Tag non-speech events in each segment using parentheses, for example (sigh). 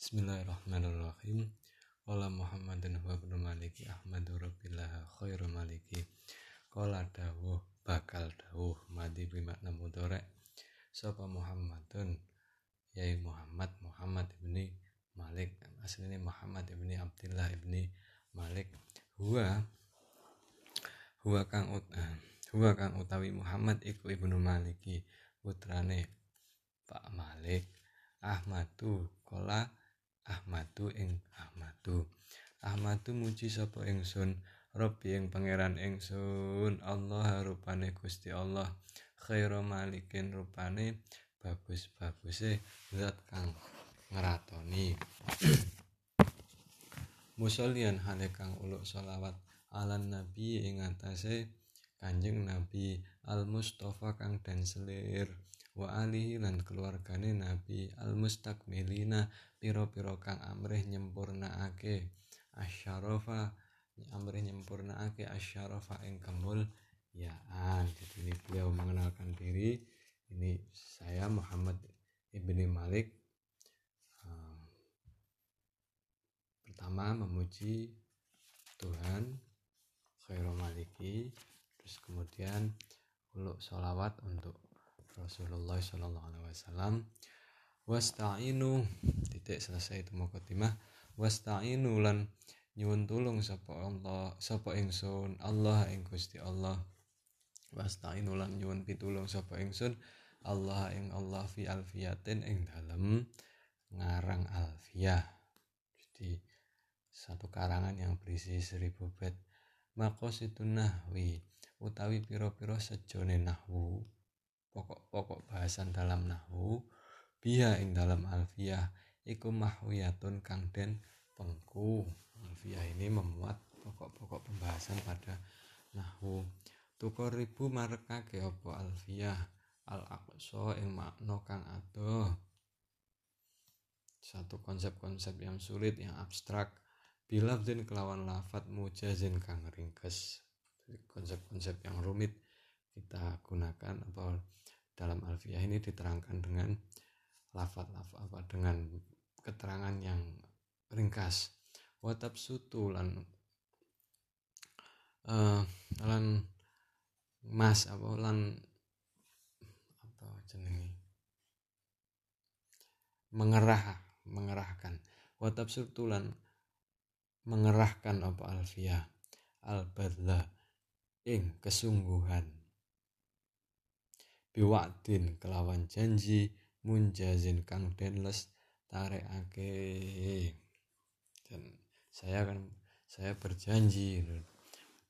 Bismillahirrahmanirrahim. Qala Muhammadun wa ibnu Maliki Ahmadu Rabbillah khairu maliki. Qala dawuh bakal dawuh madi bimakna mudhari. Sapa Muhammadun yai Muhammad Muhammad ibni Malik aslinya Muhammad ibni Abdullah ibni Malik huwa huwa kang ut eh, huwa kang utawi Muhammad iku ibnu Maliki putrane Pak Malik Ahmadu kola Ahmadu ing Ahmadu. Ahmadu muji sapa ingsun? Rabbi ing pangeran ingsun. Allah rupane Gusti Allah. Khairu malikin rupane bagus-baguse zat kang ngeratoni. (clears throat) Musollian hale kang uluk sholawat alan nabi ing atase Kanjeng Nabi Al Mustafa kang dan selir wa alihi lan keluargane Nabi Al Mustaqmilina piro-piro kang amrih nyempurnaake asyarafa amrih nyempurnaake asyarafa ing kemul. Yaan jadi ini beliau mengenalkan diri. Ini saya Muhammad ibni Malik. Pertama memuji Tuhan khairu maliki. Terus kemudian uluk sholawat untuk Rasulullah Shallallahu Alaihi Wasallam. Wasta'inu titik selesai itu mukaddimah wasta'inu lan nyuwun tulung sapa Allah sapa ingsun Allah ing Gusti Allah. Wasta'inu lan nyuwun pitulung sapa ingsun Allah ing Allah fi alfiyatin ing dalem ngarang alfiyah. Jadi satu karangan yang berisi seribu bait maqasidun nahwi utawi piro-piro sejone nahwu pokok-pokok bahasan dalam nahwu biha ing dalam alfiyah iku mahwiyatun kang den pengku. Alfiyah ini memuat pokok-pokok pembahasan pada nahwu tukar ribu marekake apa alfiyah? Al aqsa ing makna kang adoh. Satu konsep-konsep yang sulit yang abstrak. Bilafzin kelawan lafat mujazin kang ringkes. Konsep-konsep yang rumit kita gunakan apa dalam alfiyah ini diterangkan dengan lafat-lafat apa dengan keterangan yang ringkas. Watab sutu lan uh, lan mas apa lan apa jenenge? Mengerah mengerahkan. Watab sutu lan mengerahkan apa alfiyah al ing kesungguhan biwaktin kelawan janji munjazin kang denles tarekake dan saya akan saya berjanji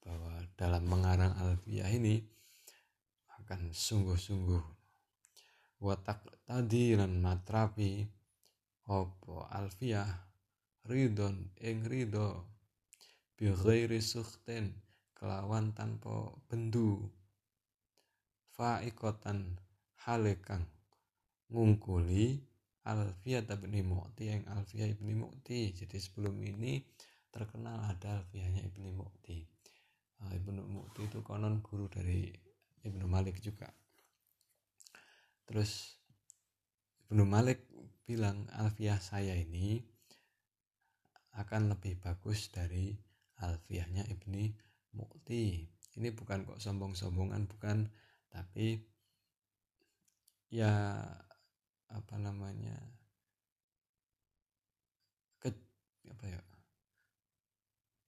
bahwa dalam mengarang alfiah ini akan sungguh-sungguh. Watak tadi dan matrapi opo alfiah ridon ing rido bi sukhten kelawan tanpa bendu faikotan halekang ngungkuli Alfiyah ibni Mu'ti yang Alfiyah ibni Mu'ti. Jadi sebelum ini terkenal ada Alfiyahnya ibni Mu'ti. Uh, ibnu Mu'ti itu konon guru dari ibnu Malik juga. Terus ibnu Malik bilang Alfiyah saya ini akan lebih bagus dari Alfiyahnya ibni Mu'ti. Ini bukan kok sombong-sombongan bukan tapi ya apa namanya ke apa ya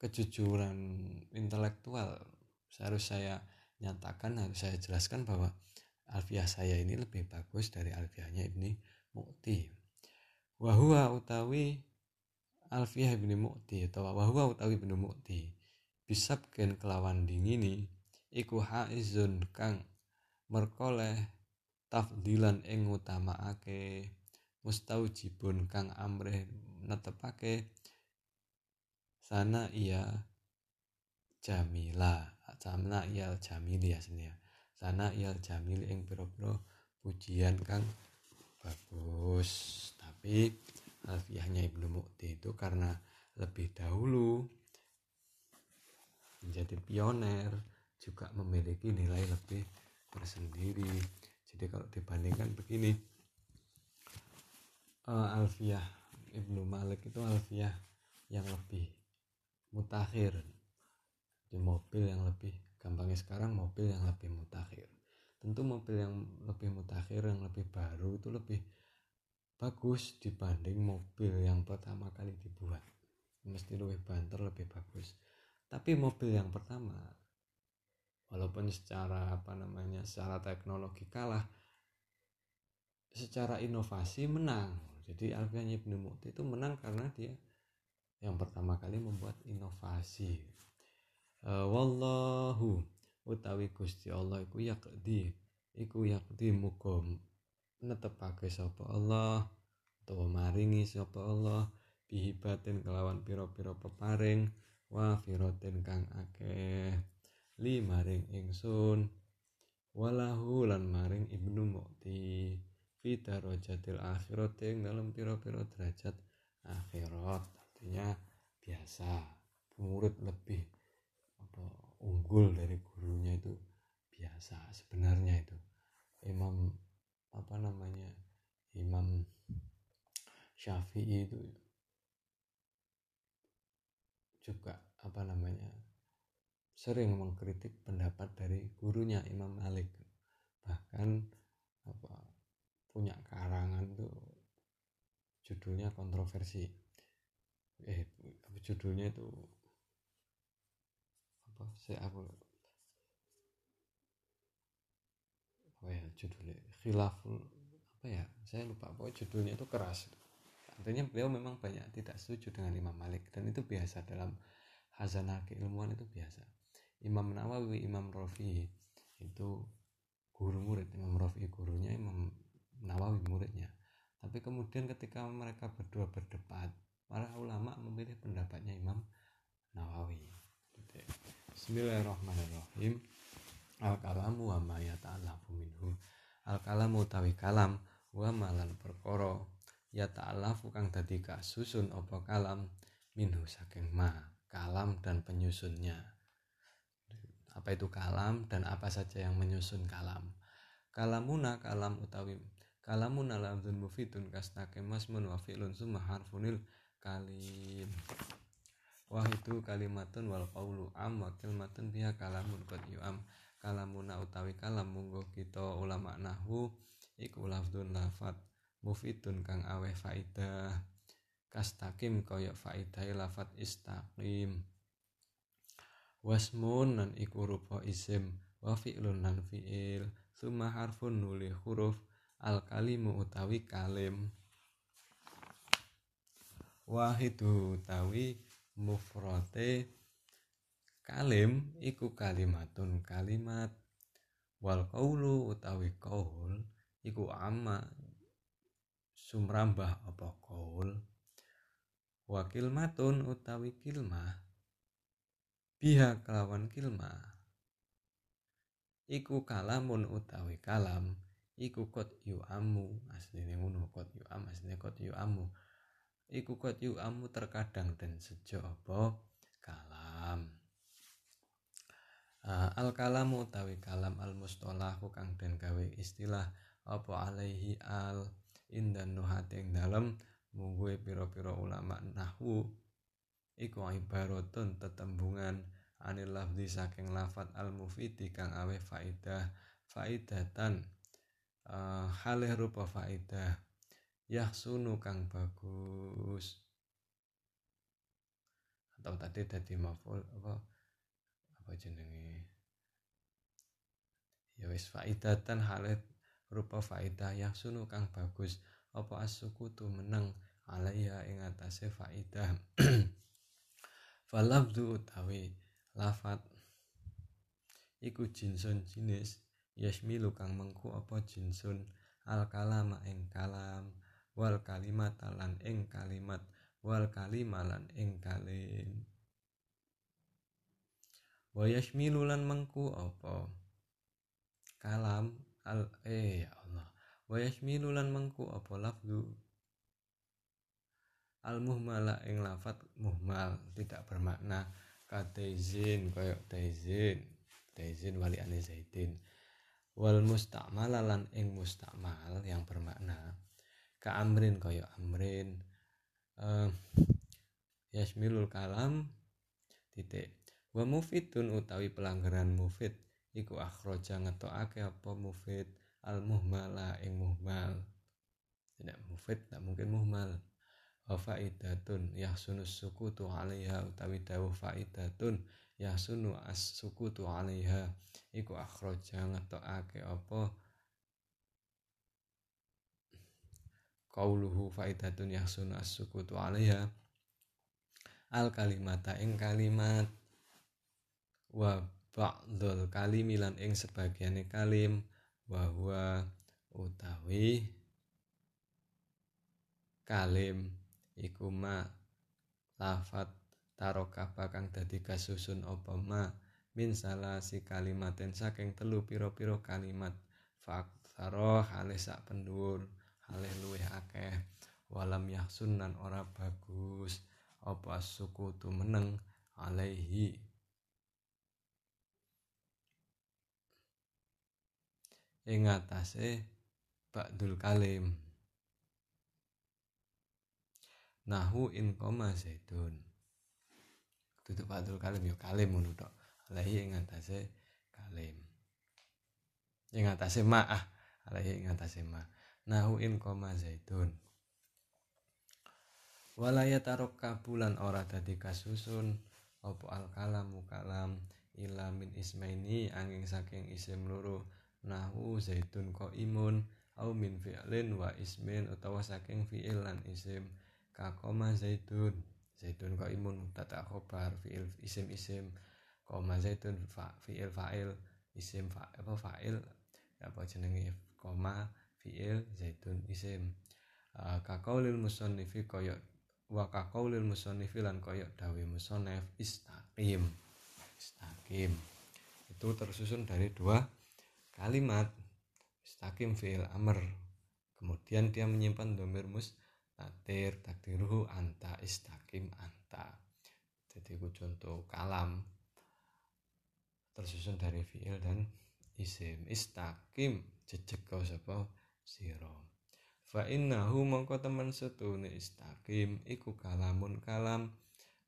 kejujuran intelektual harus saya nyatakan harus saya jelaskan bahwa alfiah saya ini lebih bagus dari alfiahnya Ibni Mukti wahua utawi alfiah Ibni Mukti atau wahua utawi Ibni Mukti bisabken kelawan dingini iku haizun kang merkoleh tafdilan ing ngutamaake mustaujibun kang amrih netepake sana iya jamila. Sana iya jamili ya sana iya jamili ing piro-piro pujian kang bagus. Tapi alfiahnya Ibnu Mukti itu karena lebih dahulu menjadi pioner juga memiliki nilai lebih tersendiri jadi kalau dibandingkan begini uh, alfiah Ibnu Malik itu alfiah yang lebih mutakhir. Di mobil yang lebih gampangnya sekarang mobil yang lebih mutakhir. Tentu mobil yang lebih mutakhir yang lebih baru itu lebih bagus dibanding mobil yang pertama kali dibuat. Mesti lebih banter lebih bagus. Tapi mobil yang pertama walaupun secara apa namanya secara teknologi kalah secara inovasi menang. Jadi Alfian Ibnu Mu'ti itu menang karena dia yang pertama kali membuat inovasi. Uh, wallahu utawi Gusti Allah iku yakdi iku yakdi muga netepake sapa Allah utawa maringi sapa Allah bihibatin kelawan pira-pira peparing wa firotin kang akeh li maring ingsun walahu lan maring ibnu mukti fi darajatil akhirat yang dalam piro-piro derajat akhirat. Artinya biasa. Murid lebih apa unggul dari gurunya itu biasa sebenarnya itu. Imam apa namanya imam syafi'i itu juga apa namanya sering mengkritik pendapat dari gurunya Imam Malik. Bahkan apa punya karangan tuh judulnya kontroversi. Eh judulnya itu apa saya aku apa ya judulnya khilaful apa ya saya lupa. Pokoknya judulnya itu keras. Artinya beliau memang banyak tidak setuju dengan Imam Malik. Dan itu biasa dalam hazanah keilmuan itu biasa Imam Nawawi Imam Rafi itu guru murid Imam Rafi gurunya Imam Nawawi muridnya. Tapi kemudian ketika mereka berdua berdebat para ulama memilih pendapatnya Imam Nawawi. Bismillahirrahmanirrahim. Al kalamu wa ma yata'alafu minhu. Al kalamu tawi kalam wa malan perkara. Ya ta'alafu kang dadi kasusun apa kalam minhu saking ma kalam dan penyusunnya apa itu kalam dan apa saja yang menyusun kalam? Kalamuna kalam utawi kalamuna lamzun mufidun kastake masmun wa fi'lun summa harfunil kalim. Wah itu kalimatun wal qawlu am wa kalimatun biha kalamun qad yu'am. Kalamuna utawi kalam munggo kita ulama nahwu iku lafdun lafat mufidun kang aweh faidah kastakim kaya faidah lafat istaqim wasmun nan iku rupa isim wa fi'lun nan fi'il summa harfun nuli huruf al kalimu utawi kalim. Wahidu utawi mufrate kalim iku kalimatun kalimat. Wal qaulu utawi qaul iku amma sumrambah apa qaul. Wakil matun utawi kilmah biha kelawan kilma. Iku kalamun utawi kalam. Iku kot yu amu asline ngono kot yu am asline kot yu amu. Iku kot yu amu terkadang dan sejo apa? Kalam. Uh, al kalamu utawi kalam al mustolahu kang den gawe istilah apa alaihi al indan nuhate ing dalem mungguhe pira-pira ulama nahwu iku ibaratun tetembungan anil lafzi saking lafat al mufidi kang awe faidah faidatan uh, halih rupa faidah yahsunu kang bagus. Atau tadi tadi maful apa apa jenenge? Ya wis faidatan halih rupa faidah yahsunu kang bagus. Apa asuku tu menang alaiha ing atase faidah (clears throat) falabdu utawi lafat. Iku jinsun jenis yasmilu kang mengku apa jinsun? Al kalama ing kalam wal kalimat lan ing kalimat wal kalimalan ing kalim. Wa yasmilu lan mengku apa? Kalam al eh ya Allah. Wa yasmilu lan mengku apa lafdu al muhmala ing lafat muhmal tidak bermakna. Katezin koyok tezin. Tezin wali ane zaidin. Wal mustakmal lan ing mustakmal yang bermakna. Ka amrin koyok amrin. Uh, yasmilul kalam titik. Wa mufidun utawi pelanggaran mufid. Iku akhroja ngetokake apa mufid? Al muhmala ing muhmal. Tidak mufid tak mungkin muhmal wa faidatun yahsunus sukutu alaiha utawi dawuh faidatun yahsunu as sukutu alaiha. Iku akhroja ngetokake apa? Qauluhu faidatun yahsunu as sukutu alaiha. Al kalimata ing kalimat. Wa ba'dul kalimi lan ing sebagiane kalim. Wa huwa utawi kalim iku ma lafat taroka kang dadi kasusun apa ma? Min salah si kalimaten saking telu piro-piro kalimat. Faktaro halih sak pendhuwur halih luwih akeh. Walam yahsun nan ora bagus. Apa suku tu meneng alaihi? Ing atase ba'dul kalim nahu in koma zaitun. Tutup ba'dul kalim yo kalim ngono tok. Alaihi ing atase kalim. Ing atase ma ah alaihi ing atase ma. Nahu in koma zaitun. Walaya tarok kabulan ora dadi kasusun opo al kalamu kalam ila min ismaini angin saking isim loro. Nahu zaitun ko imun au min fi'lin wa ismin utawa saking fi'il lan isim kakoma zaitun. Zaitun ko imun? Tata khobar fi'il isim isim. Koma zaitun fa fi'il fa'il. Isim fa apa fa'il? Apa jenenge? Koma fi'il zaitun isim. Uh, kakaulil musannifi koyok wa kakaulil musannifi lan koyok dawe musannif istaqim. Istaqim. Itu tersusun dari dua kalimat. Istakim fi'il amr. Kemudian dia menyimpan domir mustatir takdiruhu anta istakim anta. Jadi itu contoh kalam. Tersusun dari fi'il dan isim. Istakim jejeg kau sapa? Sira. Fa innahu mongko temen setune istakim iku kalamun kalam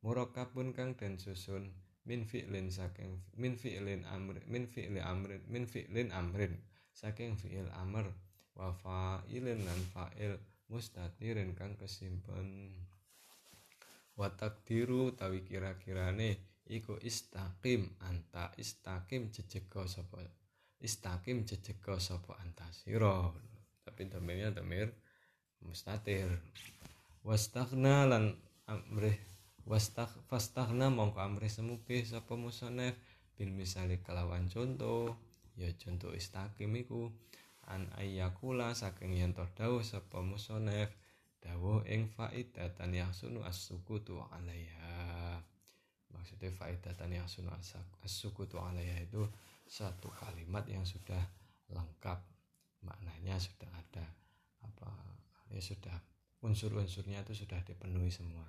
murakabun kang den susun min fi'lin saking min fi'lin amr min fi'li amrin min fi'lin amrin saking fi'il amr wa fa'ilin lan fa'il mustatirin kang kesimpen. Wa takdiru tawi kira-kirane iku istaqim anta istaqim jejega sapa istaqim jejega sapa anta tapi domirnya domir mustatir. Wastaghna lan amrih wastag fastaghna mongko amri semuge sapa musonef bil misali kelawan contoh ya contoh istakim iku an ayyakula saking yen to dawuh sapa musonef dawuh ing faidatan yahsunu as-sukutu alaiha. Maksudnya faidatan yahsunu as-sukutu alaiha itu satu kalimat yang sudah lengkap. Maknanya sudah ada apa ya sudah unsur-unsurnya itu sudah dipenuhi semua.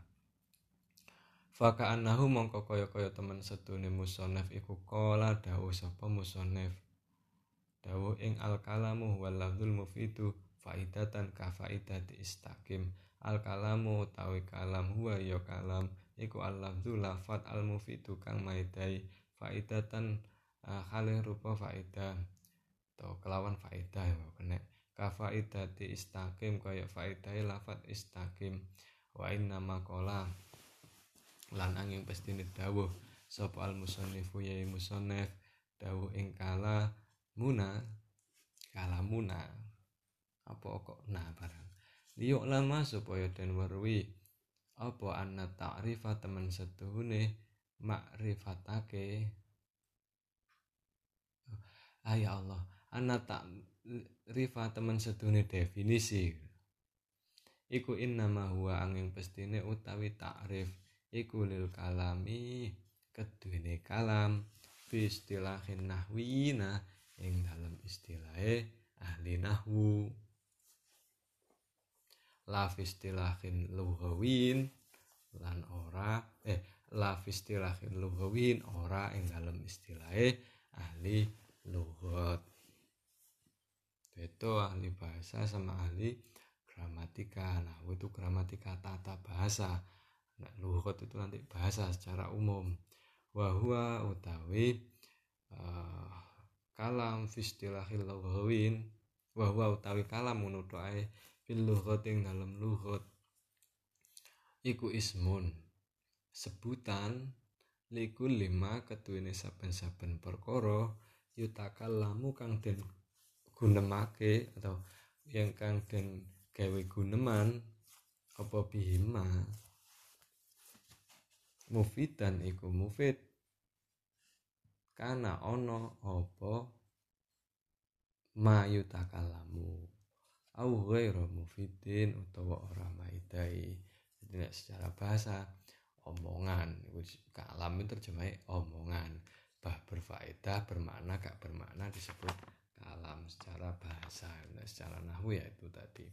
Faka anahu mongko kaya kaya temen setune musonef iku kola dawu sapa musonef dawu ing al kalamu wal lafzul mufidu faidatan ka faidati istakim al kalamu tawi kalam huwa ya kalam iku al lafzul lafat al mufidu kang maidai faidatan uh, halih rupa faidah atau kelawan faidah ya kena ka faidati istakim kaya faidai lafat istakim wa inna makola lan angin pasti dawuh sapa al musannifu ya musannif dawuh ing kala muna. Kala muna. Apa kok nah barang? Liyuk lama supaya den warwi. Apa anna ta'rifa temen setuhune? Makrifatake ah ya Allah. Anna ta'rifa temen setuhune definisi. Iku innama huwa angin pestine utawi ta'rif. Iku lil kalami keduene kalam. Fi istilahin nahwina ing dalam istilahe ahli nahwu. La fi istilahin lughawin lan ora eh la fi istilahin lughawin ora ing dalam istilahe ahli lughat. Itu ahli bahasa sama ahli gramatika. Nah itu gramatika tata bahasa. Nah luhut itu nanti bahasa secara umum. Wahwa utawi uh, kalam fistilahil lughawin wahwa utawi kalam menuduh ae fil lughating dalam luhut iku ismun sebutan liku lima ketuine saben-saben perkara yutakal lamu kang den gunemake atau yang kang den gawe guneman apa bihima mufidan iku mufid kana ono apa? Mayu takalamu au ghairu mufidin utawa ora maidai. Jadi secara bahasa omongan. Kalam itu terjemahnya omongan. Bah berfaedah bermakna gak bermakna disebut kalam secara bahasa. Nah, secara nahu ya itu tadi.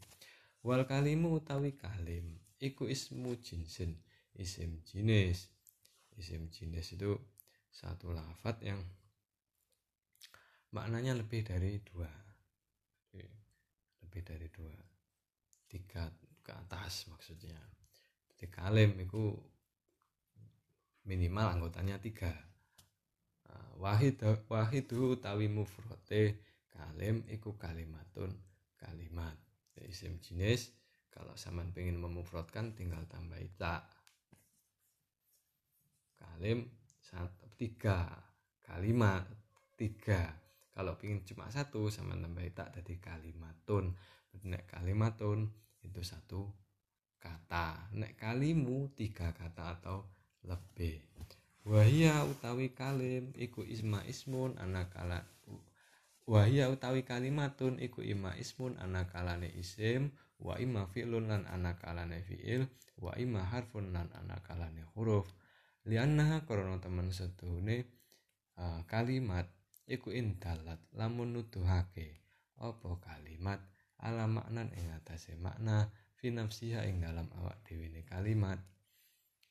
Wal kalimu utawi kalim. Iku ismu jinsin. Isim jenis isim jenis itu satu lafat yang maknanya lebih dari dua. Lebih dari dua. Tiga ke atas maksudnya. Jadi kalim itu minimal anggotanya tiga. Nah, wahid wahidu utawi mufrote kalim iku kalimatun kalimat. Isim jenis kalau saman pengen memufrotkan tinggal tambah tak kalim satu tiga kalimat tiga. Kalau ingin cuma satu sama tambah tak jadi kalimatun nek kalimatun itu satu kata. Nek kalimu tiga kata atau lebih. Wahia utawi kalim iku isma ismun anak kala wahia utawi kalimatun iku ima ismun anak kalane isim. Wa ima fi'lun lan anak kalane fi'il. Wa ima harfun lan anak kalane huruf lianna korona teman setune uh, kalimat iku indalat lamun nuduhake. Apa kalimat? Ala maknan ing atase makna fi ing dalam awak dhewe kalimat.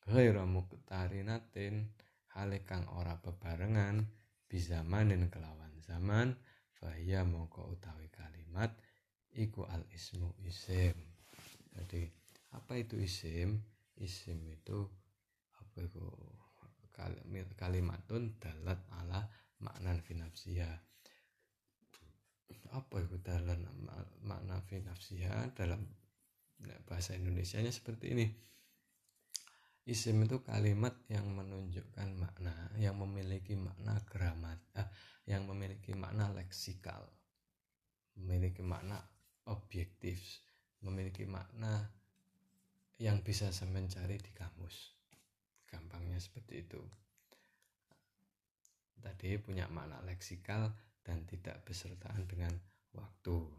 Ghairu muqtarinatin hale kang ora bebarengan bisa manen kelawan zaman fahya mongko utawi kalimat iku al ismu isim. Jadi apa itu isim? Isim itu apa itu kalimatun dalat ala makna finafsiha apa itu dalam makna finafsiha dalam bahasa Indonesia nya seperti ini? Isim itu kalimat yang menunjukkan makna yang memiliki makna gramat eh, yang memiliki makna leksikal. Memiliki makna objektif memiliki makna yang bisa saya mencari di kamus gampangnya seperti itu. Tadi punya makna leksikal dan tidak bersertaan dengan waktu.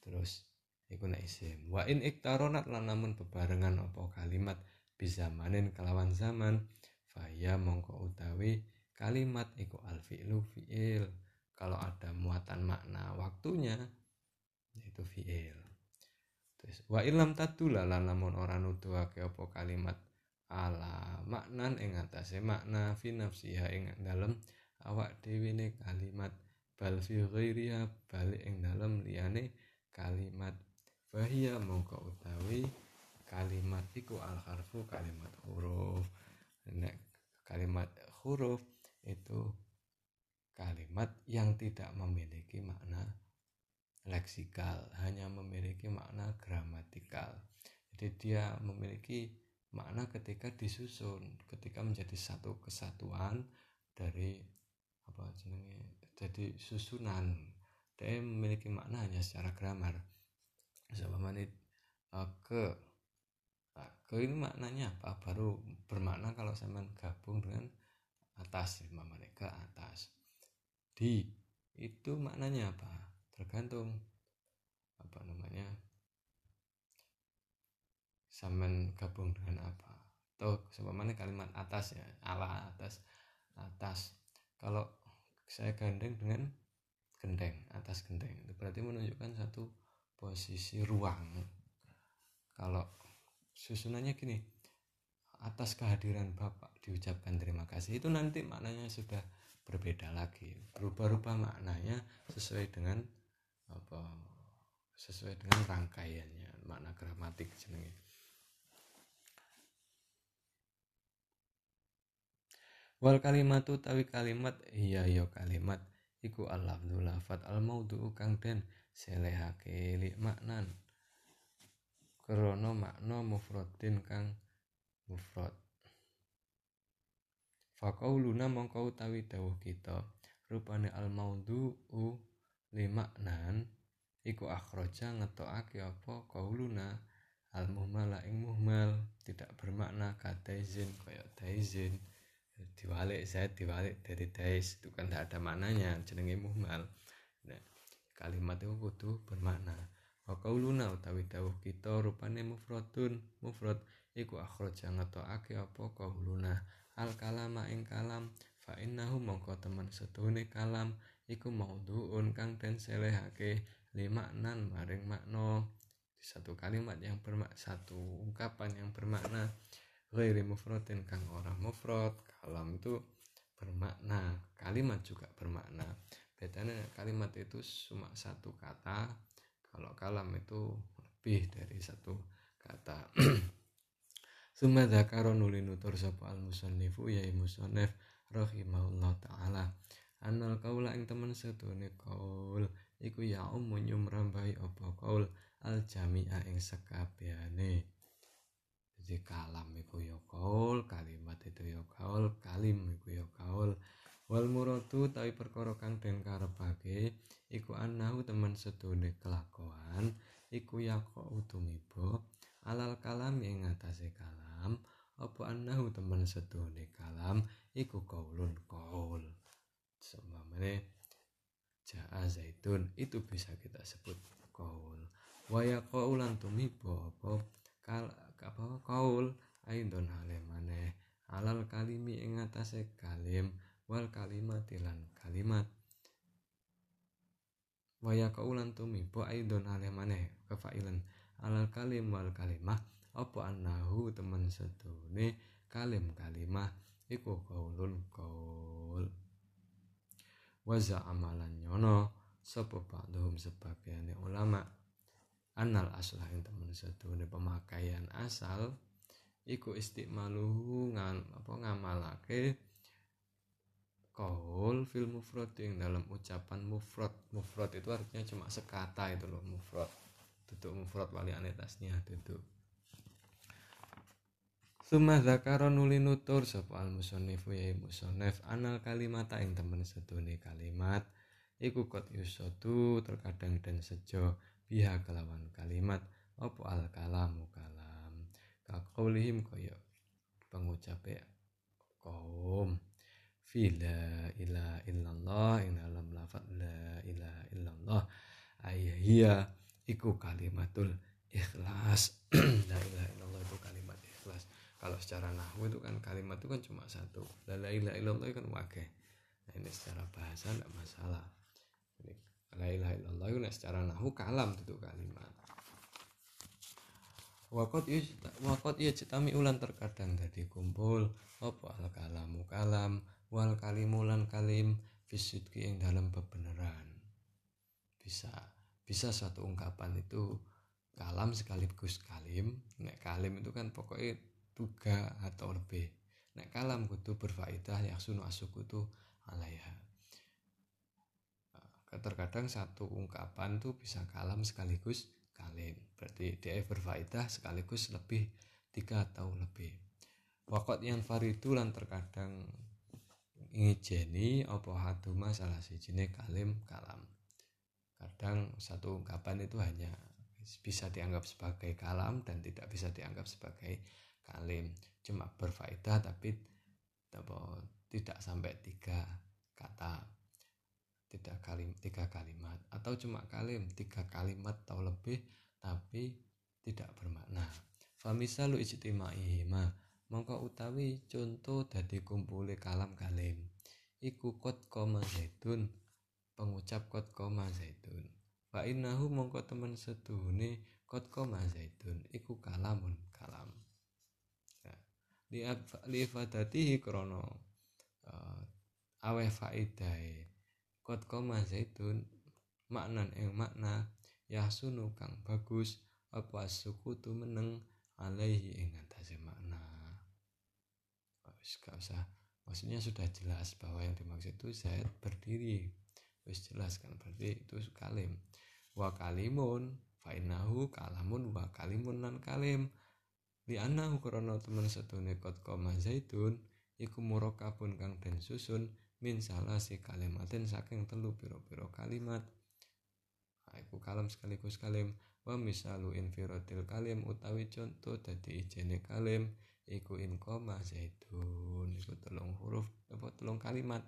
Terus iku isim wa in iktaronat lan namun bebarengan apa kalimat bisa manen kelawan zaman faya mongko utawi kalimat iku al fi'lu fi'il. Kalau ada muatan makna waktunya yaitu fi'il. Terus wa ilam tadula lan namun ora nuduhake apa kalimat ala maknan ing atase makna fi nafsiha ing dalem awak dhewe ne kalimat. Bal fi ghairiha balik ing dalem liyane kalimat. Bahia mongko utawi kalimat iku al harfu kalimat huruf. Nek kalimat huruf itu kalimat yang tidak memiliki makna leksikal hanya memiliki makna gramatikal. Jadi dia memiliki makna ketika disusun ketika menjadi satu kesatuan dari apa jenenge jadi susunan. Dia memiliki makna hanya secara grammar. Sama uh, ke nah, ke ini maknanya apa? Baru bermakna kalau saya gabung dengan atas mamane ke atas. Di itu maknanya apa? Tergantung apa namanya samen gabung dengan atau sebagaimana kalimat atas ya ala atas atas. Kalau saya gandeng dengan gendeng atas gendeng itu berarti menunjukkan satu posisi ruang. Kalau susunannya gini atas kehadiran Bapak diucapkan terima kasih itu nanti maknanya sudah berbeda lagi. Berubah-ubah maknanya sesuai dengan apa sesuai dengan rangkaiannya makna gramatik jenenge wal kalimatu tawi kalimat iya iya kalimat. Iku al-lafdhu lafat al maudhu kang den selehake li maknan. Krana makna mufradin kang mufrad. Faqauluna mongko utawi dawuh kita rupane al maudhu li maknan iku akhraja ngetokake apa? Qauluna al muhmala ing muhmal. Tidak bermakna kadaizin kaya daizin diwalik saya diwalik dari dais itu kan tidak ada maknanya jenenge muhmal nah, kalimat itu kudu bermakna. Wa qauluna utawi dawuh kita rupane mufradun mufrad iku akhraja ngetokake apa qauluna? Al kalama ing kalam fa innahu mongko teman setune kalam iku maudhuun kang den selehake lima maknan maring makna. Satu kalimat yang bermak satu ungkapan yang bermakna ghairi mufradin kang orang mufrad kalam itu bermakna. Kalimat juga bermakna. Bedanya kalimat itu cuma satu kata. Kalau kalam itu lebih dari satu kata. (clears throat) Suma dzakara nuli nutur sapa al musannifu ya musannif rahimahullah taala. Anal kaula ing temen sedune kaul iku ya umum nyumrambahi apa kaul al jami'a ing sekabehane jadi kalam iku ya kaul kalimat itu ya kaul kalim iku ya kaul. Wal muradu tapi perkara kang den karepake iku anahu teman sedune kelakuan iku ya utumibo alal kalam ing ngatasé kalam apa anahu teman sedune kalam iku kaulun kaul. Sembamane jaa zaitun itu bisa kita sebut kaul. Waya kaulan tumibo apa? Kal apa kaul aidon hale maneh. Alal kalimi ing atase kalim wal kalimat lan kalimat. Waya kaulan tumibo aidon hale maneh. Kefailan. Alal kalim wal kalimah. Apa annahu temen sedune kalim kalimah? Iku kaulun kaul. Waza amalan nyono. Sapa ba'dhum sebagian ulama anal aslah yang temen sedune pemakaian asal iku istimaluhu ngan apa ngamalake kaul fil mufrad yang dalam ucapan mufrad. Mufrad itu artinya cuma sekata itu loh mufrad. Duduk mufrad wali anetasnya duduk. Suma zakara nuli nutur sapa al musannifu ya musannif anal kalimata ing temen sedune kalimat iku kot yusatu terkadang dan sejo biha kelawan kalimat. Opo al kalamu kalam? Kakulihim koyo pengucap kaum. Fila ila illallah ing dalam lafaz la ilaha illallah. Ayya iku kalimatul ikhlas. (clears throat) La ilaha illallah itu kalimat ikhlas. Kalau secara nahwu itu kan kalimat itu kan cuma satu. La ilaha illallah itu kan wakil nah ini secara bahasa tidak masalah la ilaha illallah itu secara nahu kalam itu kalimat wakot iya wakot iya cetami ulan terkadang dari kumpul apa al kalamu kalam wal kalimulan kalim fisidki yang dalam kebenaran bisa bisa suatu ungkapan itu kalam sekaligus kalim. Nek kalim itu kan pokoknya tuga atau lebih. Nek kalam kudu berfaedah yang sunu asuku itu alaiha terkadang satu ungkapan tuh bisa kalam sekaligus kalim berarti dia berfaedah sekaligus lebih tiga atau lebih. Wakot yang faridu lan terkadang ngijeni apa haduma salah sijine kalim kalam. Kadang satu ungkapan itu hanya bisa dianggap sebagai kalam dan tidak bisa dianggap sebagai kalim. Cuma berfaedah tapi tidak sampai tiga kata tidak kalim tiga kalimat atau cuma kalim tiga kalimat atau lebih tapi tidak bermakna. Famisalu ijtimaihima mongko utawi contoh dari kumpule kalam kalim. Iku kot koma zaitun pengucap kot koma zaitun. Fa innahu mongko temen sedune kot koma zaitun iku kalamun kalam. Ya. li ifadatihi krono uh, awe faidai kot koma zaitun. Maknan ing makna ya sunu kang bagus. Apa suku tu meneng? Alaihi ing atase makna. Wis gak usah. Maksudnya sudah jelas bahwa yang dimaksud itu Zaid berdiri. Wis jelas kan berarti itu kalim. Wa kalimun fainahu kalamun wa kalimun nan kalim. Li anahu krana temen setune kot koma zaitun iku murakabun kang den susun min salah si kalimatin saking telu piro-piro kalimat. Iku kalam sekaligus kalim wa misalu infirotil kalim utawi contoh dadi ijene kalim iku in koma zaitun. Iku telung huruf apa telung kalimat.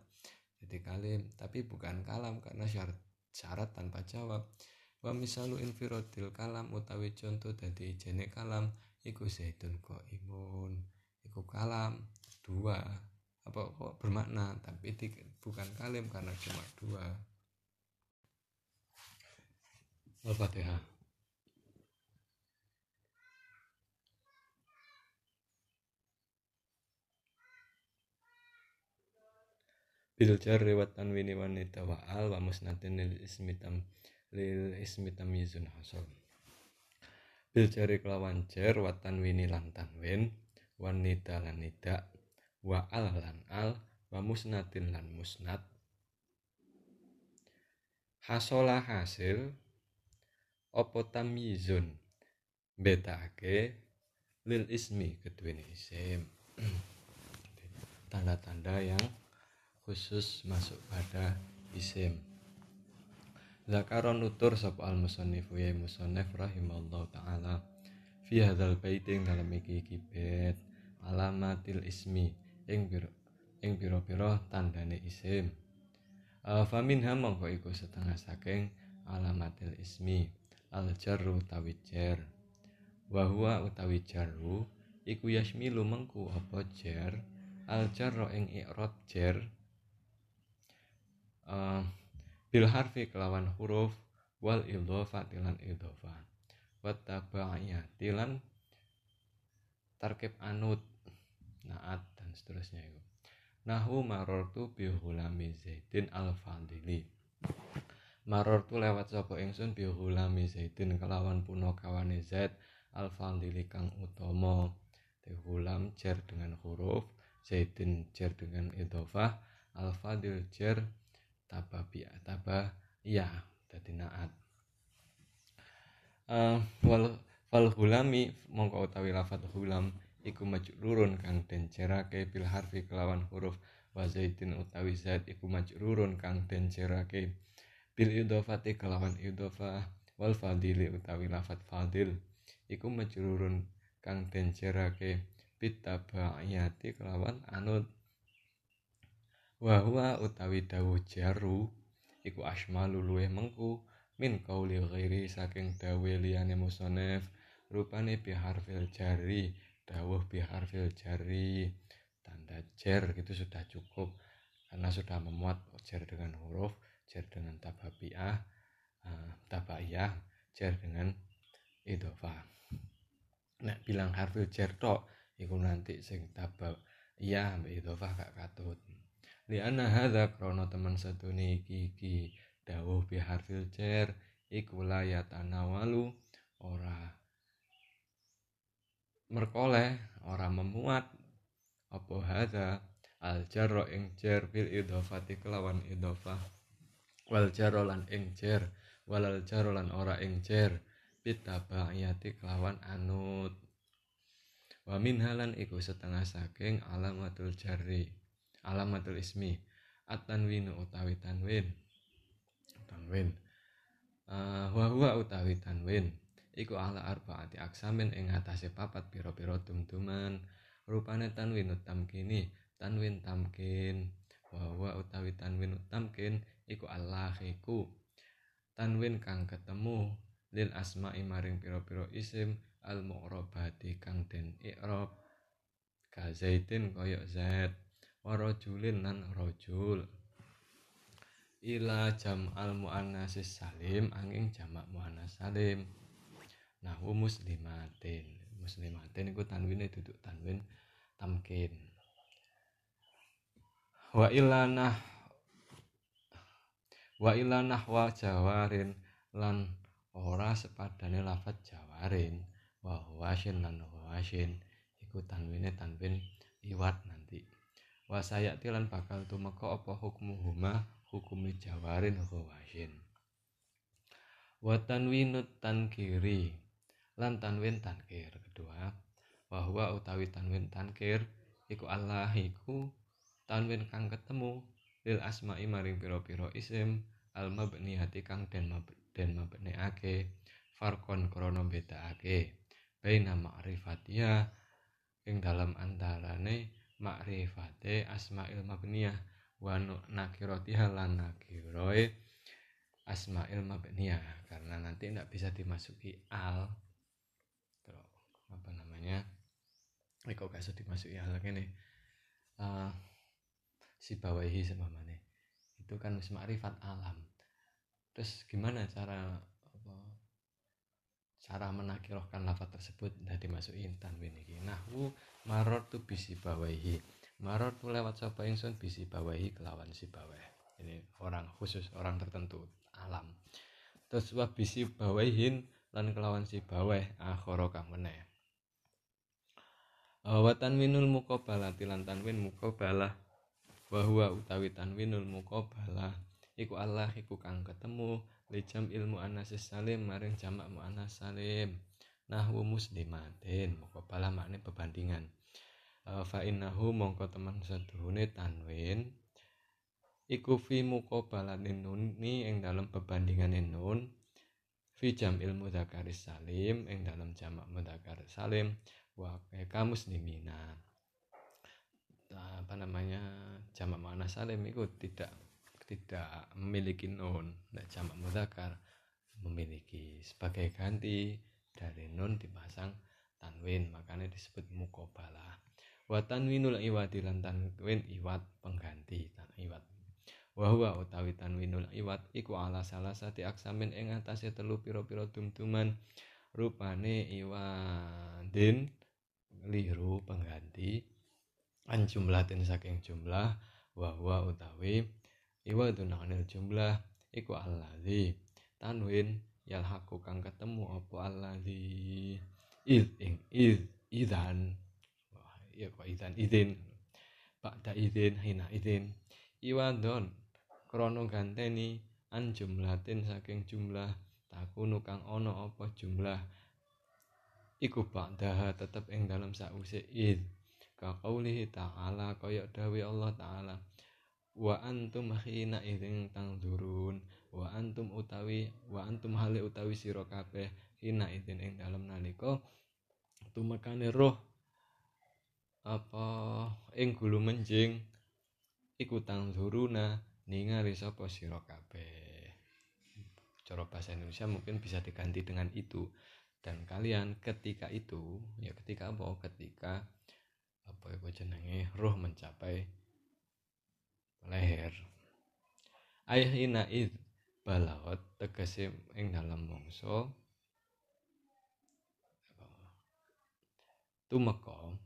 Jadi kalim tapi bukan kalam karena syarat syarat tanpa jawab. Wa misalu infirotil kalam utawi contoh dadi ijene kalam. Iku zaitun ko imun iku kalam dua apa kok bermakna? Tapi bukan kalim karena cuma dua. Al-Fatihah bil jarri wa tanwini wa nida wa al wa musnadin lil ismi tam lil ismi tamyizun hasal. Bil jarri kelawan jar wa tanwini lan tanwin wa lan nida wa al lan al wa musnadin lan musnad. Hasola hasil opo tamyizun? Betake lil ismi keduwene isim. (clears throat) Tanda-tanda yang khusus masuk pada isim. Zakaron nutur sop al musannifu ya musannif rahimallahu taala. Fi hadzal bait ing dalam iki bait alamatil ismi ing biro ing pira-pira tandane isim. Uh, famin mongko iku setengah saking alamatil ismi al jarru utawi jar. Wa huwa utawi jarru iku yasmilu mengku apa jar? Al jarro ing i'rab jar. Uh, bil harfi kelawan huruf wal idhofa tilan idhofa wat tabaiyati tilan tarkib anut. Naat seterusnya itu. Nahu marortu bi hulami zaidin al fadili marortu lewat sapa ingsun bi hulami zaidin kelawan puno kawane zaid al fadili kang utama. Hulam jar dengan huruf zaidin jar dengan idhofah al fadil jar bi taba iya dadi naat. Uh, wal wal hulami mongko utawi lafat hulam iku majrurun kang den cerake bil harfi kelawan huruf wa utawi zaid iku majrurun kang den cerake bil idhofati kelawan idhofah wal fadili utawi lafat fadil. Iku majrurun kang den cerake bitabaiyati kelawan anut wa utawi dawuh jaru iku asmalu luweh mengku min kauli ghairi saking dawe liyane musonef rupane bi harfil jari dawuh bi harfil jari tanda jar gitu sudah cukup. Karena sudah memuat jar dengan huruf jar dengan tababiah uh, tabaiyah jar dengan idofa. Nek bilang harfil jar tok iku nanti sing tabab iya mbak idhofah gak katut. Li anna hadza krana teman satune iki iki dawuh bi harfil jar iku layat anawalu ora merkoleh ora memuat. Apa hadza? Al jarra ing jar bil idhofati kelawan idhofah. Wal jarra lan ing jar walal jarra lan ora ing jar bitabaiyati kelawan anut. Wa min halan iku setengah saking alamatul jarri. Alamatul ismi. At-tanwinu utawi tanwin. Tanwin. Uh, wa huwa utawi tanwin iku ala arbaati aksamin ing atase papat pira-pira tumtuman. Rupane tanwin tamkini tanwin tamkin. Wa huwa utawi tanwin tamkin iku allahiku tanwin kang ketemu lil asma'i maring pira-pira isim al mu'rabati kang den i'rab. Ka zaitin koyok zaid warajulin nan rojul ila jam al muannasis salim angin jamak muannas salim nahu muslimatin. Muslimatin iku tanwine duduk tanwin tamkin. Wa ilanah wa ilanah wa jawarin lan ora sepadane lafat jawarin. Wa huwasin lan huwasin iku tanwine tanwin iwat nanti. Wa sayati lan bakal tumeka apa hukmuhuma? Hukumi jawarin huwasin wa tanwinut tankiri lan tanwin tankir. Kedua bahwa utawi tanwin tankir iku Allah iku tanwin kang ketemu lil asma'i maring pira-pira isim al mabniyati kang den den mabniake farkon krana bedakake baina ma'rifatia ing dalam antarane makrifate asma'il mabniyah wa nakiratiha lan nakiroe asma'il mabniyah. Karena nanti tidak bisa dimasuki al apa namanya eh kok gak dimasuki al ini uh, si bawahi sempamane itu kan wis alam. Terus gimana cara apa, cara menakirohkan lafaz tersebut? Dan dimasukin tanwin iki. Nahwu maror tu bisi bawahi maror tu lewat sapa ingsun? Bisi bawahi kelawan si bawah ini orang khusus orang tertentu alam. Terus wa bisi bawahin lan kelawan si bawah akhara kang meneh wa tanwinul muqabalah tilan tanwin muqabalah. Wa huwa utawi tanwinul muqabalah iku Allah iku kang ketemu. Lijam ilmu anasis salim maring jamak muannas salim. Nahwu muslimatin muqabalah makne pebandingan. Fa innahu mongko teman seduhune tanwin iku fi muqabalatin nuni ing dalam pebandingan nun. Fi jam ilmu dzakaris salim ing dalam jamak mudzakkar salim wa kamu muslimina apa namanya jamak mana salim itu tidak tidak memiliki nun. Nah jamak mudzakkar memiliki sebagai ganti dari nun dipasang tanwin makanya disebut mukobalah wa tanwinul iwat lan tanwin iwat pengganti tan iwat. Wa utawi tanwinul iwat iku ala salah sati aksamin ing atase telu pira-pira tum-tuman rupane iwadin liru pengganti. An jumlahin saking jumlah wahwa utawi iwa dunanil jumlah iku alladzi tanwin yalhaqu kang ketemu apa alladzi id ing id idan. Wah iya kok idan idin. Ba'da idin hina idin. Iwadon krono ganteni an jumlatin saking jumlah takunu kang ono apa jumlah iku ba'daha tetep ing dalam sause id. Ka qaulihi ta'ala kaya dawi Allah taala wa antum hina idzin tangzurun wa antum utawi wa antum hale utawi sira kabeh hina idzin ing dalam nalika tumekane roh apa ing gulu menjing iku tangzuruna ningali sapa sira kabeh. Cara bahasa Indonesia mungkin bisa diganti dengan itu dan kalian ketika itu ya ketika apa? Ketika apa ya jenenge roh mencapai leher. Ayhina id balawat tegese ing dalam mongso tumeka.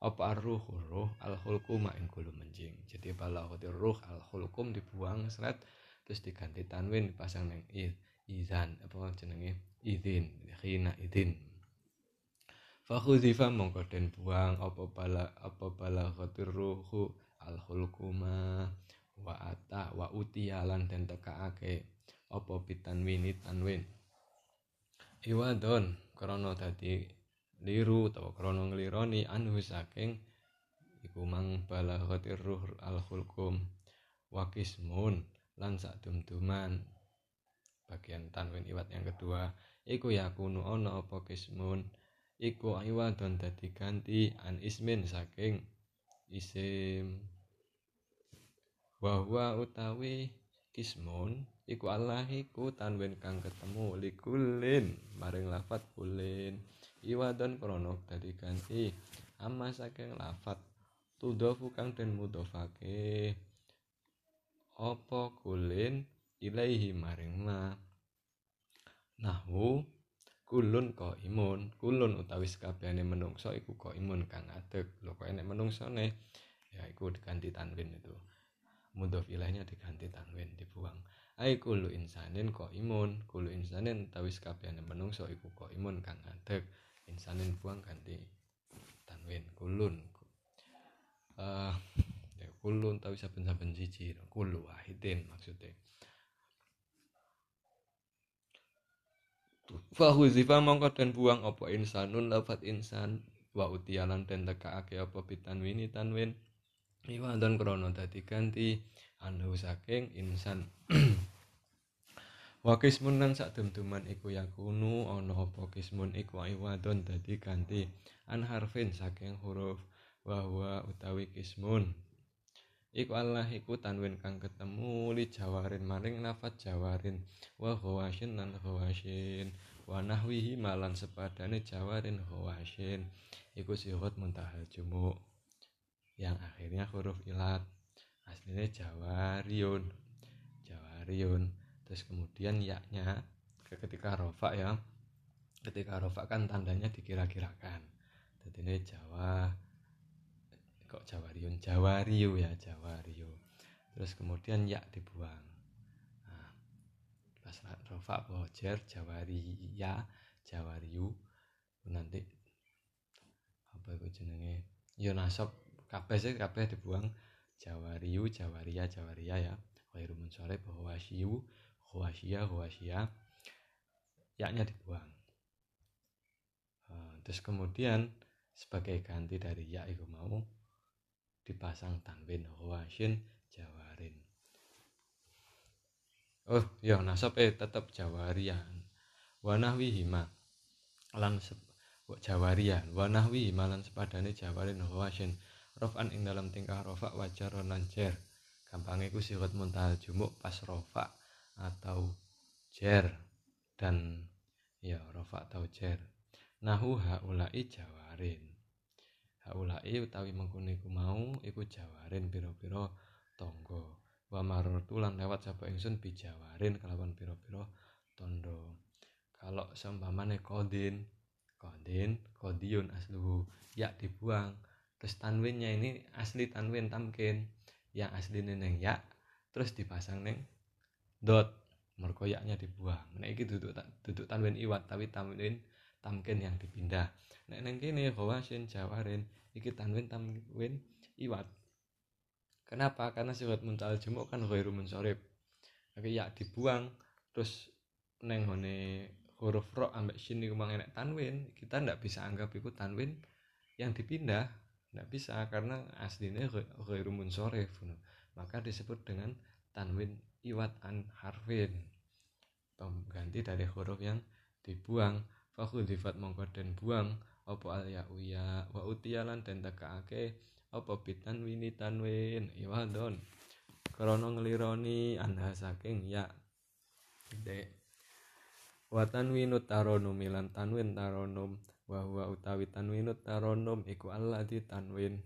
Apa ruh ruh al hulkum ing kulo menjing. Jadi balawat ruh al hulkum dibuang seret terus diganti tanwin dipasang neng id izan apa jenenge? Idin khina idin fakhudzifa mongko den buang apa bala apa bala khatir ruhu al khulquma wa ata wa utialan den tekaake apa bitanwini tanwin. Iwadon krana dadi liru utawa krana nglironi anhu saking iku mang bala khatir ruh al khulqum wa kismun lan sak dum-duman bagian tanwin iwat yang kedua iku yakunu ana apa kismun? Iku iwadon dadi ganti an ismin saking isim. Bahwa utawi kismun iku Allah iku tanwin kang ketemu likulin maring lafat kulin iwadon krono dadi ganti amma saking lafat tudofu kang den mudofake apa kulin ilaihi maring ma. Nahwu kulun ko imun kulun utawi sekabehane menungso iku ko imun kang adeg. Lho kok enek menungsone ya iku diganti tanwin itu. Mudhof ilaihnya diganti tanwin dibuang. Ai kulu insanin ko imun kulu insanin tawis kabehane menungso iku ko imun kang ngadeg insanin buang ganti tanwin. Kulun uh, ya kulun tawi saben-saben siji. Kulu wahidin maksudnya Fahuzifa mongko dan buang opo insanun lafat insan wa utialan dan tekaake apa bitanwini tanwin dan krono dadi ganti anu saking insan. (clears throat) Wa kismun lan sak dumduman iku yakunu ana apa kismun iku iwadon dadi ganti. An harfin saking huruf wa utawi kismun Iku Allah iku tanwin kang ketemu li jawarin maring lafat jawarin. Wa khawasyin lan khawasyin wa nahwihi malan sepadane jawarin khawasyin iku sihot muntahal jumuk. Yang akhirnya huruf ilat. Aslinya jawariyun. Jawariyun. Terus kemudian yaknya ketika rofa ya. Ketika rofa kan tandanya dikira-kirakan. Jadi ini jawa kok Jawariun Jawariu ya Jawariu terus kemudian ya dibuang. Nah, rofa bojer Jawaria Jawariu nanti apa itu jenenge? Yo ya nasab kabeh sih kabeh dibuang. Jawariu Jawaria Jawaria ya. Khairu munsharif khawasyiu khawasya khawasya yaknya dibuang. Uh, terus kemudian sebagai ganti dari ya itu mau dipasang tanwin huwasin jawarin. Oh ya nasab eh tetap jawarian. Wanahwi hima lan jawarian. Wanahwi hima lan sepadane jawarin huwasin rofan ing dalam tingkah rofa wajar lan jer. Gampangnya ku sirat muntahal jumuk pas rofa atau jer. Dan ya rofa atau jer. Nahu haulai jawarin haulai utawi mengkono iku mau iku jawarin pira-pira tangga. Wa marartu lan lewat sapa ingsun bijawarin kelawan pira-pira tondo kalau seumpamane kodin kodin kodiun asluhu ya dibuang. Terus tanwinnya ini asli tanwin tamkin yang asli neng ya terus dipasang neng dot. Mergo yaknya dibuang. Nah iki duduk duduk tanwin iwat tapi tanwin tamkin yang dipindah. Nek neng kene khawasin jawarin iki tanwin tanwin iwat. Kenapa? Karena sifat muntal jemuk kan ghairu munsorib tapi ya dibuang terus neng hone huruf ro ambek shin iku mang enek tanwin kita ndak bisa anggap itu tanwin yang dipindah. Ndak bisa karena aslinya ghairu munsorib maka disebut dengan tanwin iwat an harfin. Pengganti dari huruf yang dibuang fakhudifat mongko den buang apa al ya uya wa utialan den tekaake apa bitan wini tanwin iwadon krana nglironi anha saking ya de wa tanwinu taronum milan tanwin taronum wa huwa utawi tanwinu taronum iku alladzi tanwin.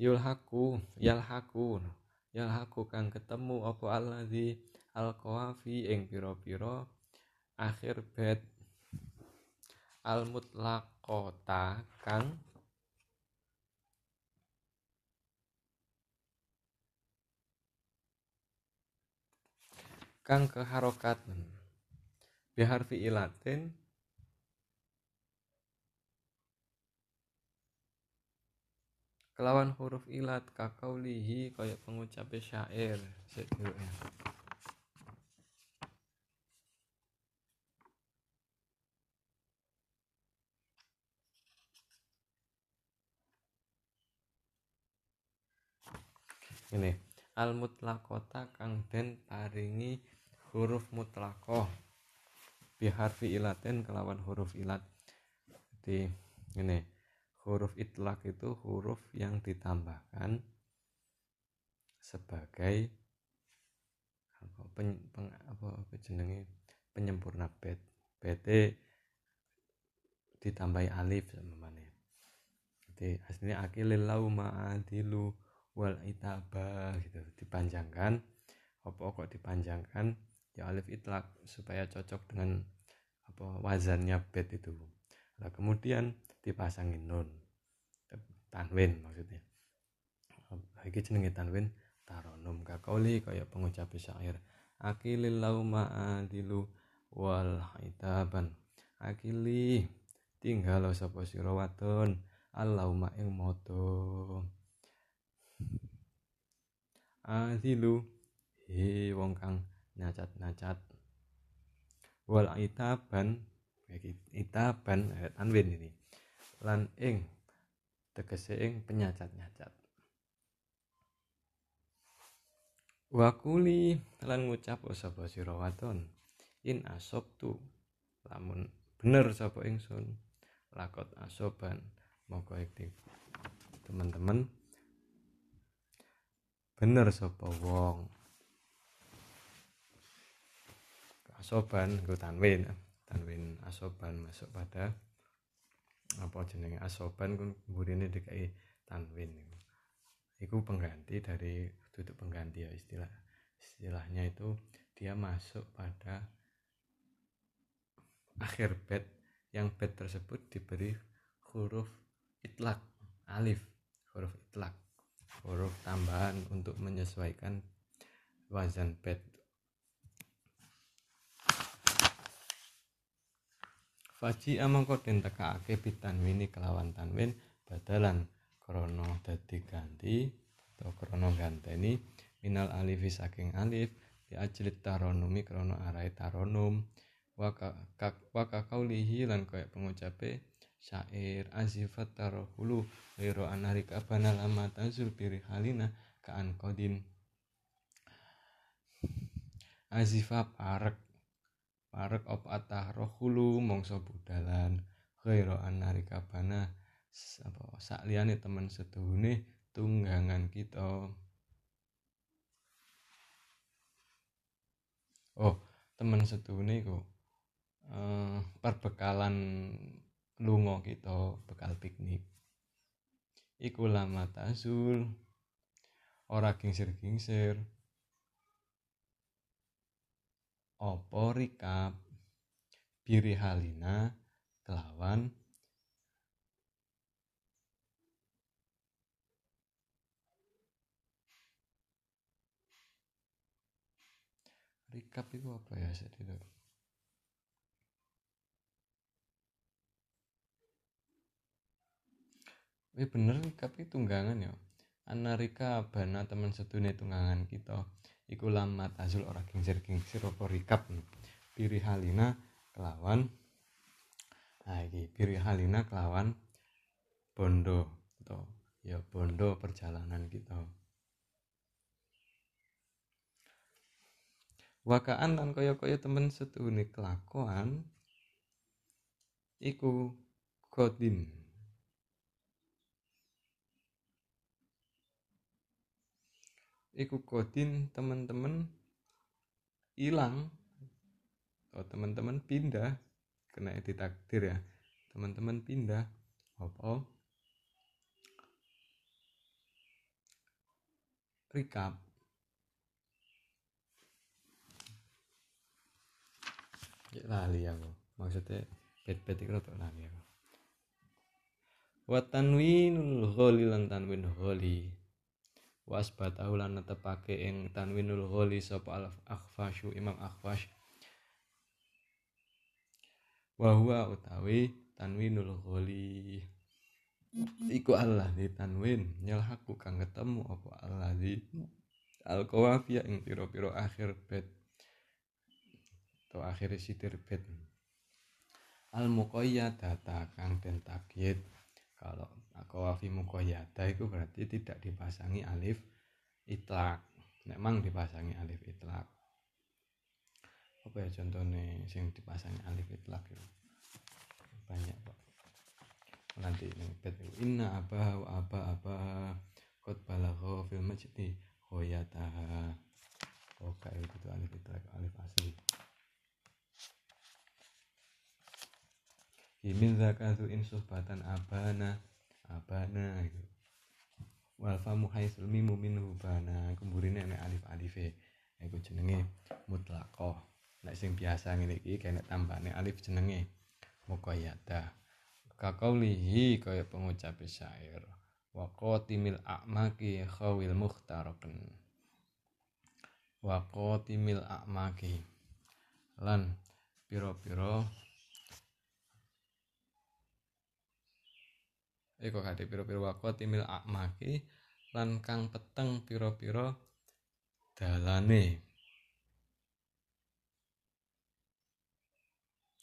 Yulhaku yalhaku yalhaku kang ketemu apa alladzi alqawafi ing pira-pira akhir bed al mutlaqota kang kang keharokat biharfi ilatin. Kelawan huruf ilat kakaulihi kayak pengucap syair sedurunge ini. Al mutlakota kang den paringi huruf mutlakoh biharfi ilaten kelawan huruf ilat. Jadi ini. Huruf itlak itu huruf yang ditambahkan sebagai apa, pen, peng, apa, jenenge? Penyempurna bet bt ditambahi alif sama mana. Jadi aslinya akilil lau ma'adilu wal itaba gitu dipanjangkan. Apa kok dipanjangkan? Ya alif itlak supaya cocok dengan apa wazannya bet itu. Nah kemudian dipasangin nun. Tanwin maksudnya. Lagi jenenge tanwin? Taron taronum kakauli kaya pengucap syair. Akilil lauma adilu wal itaban akili tinggal sapa sira wadon. Allauma ing moto adilu he wong kang nyacat-nyacat. Wal itaban itaban eh, tanwin ini. Lan ing tegese ing penyacat-nyacat. Wakuli lan ngucap sapa sira wadon? In tu lamun bener sapa ingsun lakot asoban. Moko iki teman-teman bener sapa wong? Asoban gue tanwin. Tanwin asoban masuk pada apa jenenge asoban kun ini DKI tanwin itu pengganti dari duduk pengganti ya istilah istilahnya itu dia masuk pada akhir bed yang bed tersebut diberi huruf itlak alif huruf itlak huruf tambahan untuk menyesuaikan wazan bed Faji amangko den tekake bitanwini kelawan tanwin badalan. Krono dadi ganti atau krono ganteni minal alifi saking alif di ajlit taronumi krono arai taronum. Waka waka kaulihi lan kaya pengucape syair azifat tarohulu liro anarika bana lama tazul piri halina kaan kodin azifa parek. Parek op atah rohulu mongso budalan. Khaira anarika bana apa sakliyane teman setuhune tunggangan kita. Oh teman setuhune iku uh, perbekalan lungo kita bekal piknik. Iku lama tazul ora gingsir-gingsir. Opo rikap? Biri halina kelawan rikap itu apa ya saya tidak Ini bener itu tunggangan ya. Anarika bana teman sedunia tunggangan kita. Iku lamat azul ora kingsir-kingsir apa rikap. Piri halina kelawan. Nah iki. Piri halina kelawan bondo atau ya bondo perjalanan kita. Wakaan lan kaya-kaya temen setune kelakuan iku godin iku kodin teman-teman hilang. Oh teman-teman pindah kena ditakdir ya. Teman-teman pindah apa? Recap. Ya lali aku. Maksudnya bed-bed itu rada lali aku. Wa tanwinul ghali lan tanwin ghali wasbatahu lan netepake ing tanwinul ghali sapa al akhfashu imam akhfash. Wa huwa utawi tanwinul ghali iku Allah di tanwin nyelhaku kang ketemu apa Allah di al qawafiyah ing piro-piro akhir bed. Atau akhir sitir bed. Al muqayyadata kang den takyid kalau qawafi muqayyada itu berarti tidak dipasangi alif itlak memang dipasangi alif itlak apa ya contohnya yang dipasangi alif itlak itu? Banyak pak. Nanti ini bet inna abah abah abah kot balagho fil majdi khoyataha. Oh kayak gitu alif itlak alif asli. Imin zakatu in suhbatan abana abana gitu. Wal famu mimu minhu bana kumburine nek alif alife iku jenenge mutlaqah. Nek sing biasa ngene iki kene tambane alif jenenge muqayyada. Kakaulihi kaya pengucap syair. Wa qatimil a'maki khawil muhtarakan wako timil akmaki lan piro-piro Eko kade piro-piro wako timil akmaki lan kang peteng piro-piro dalane.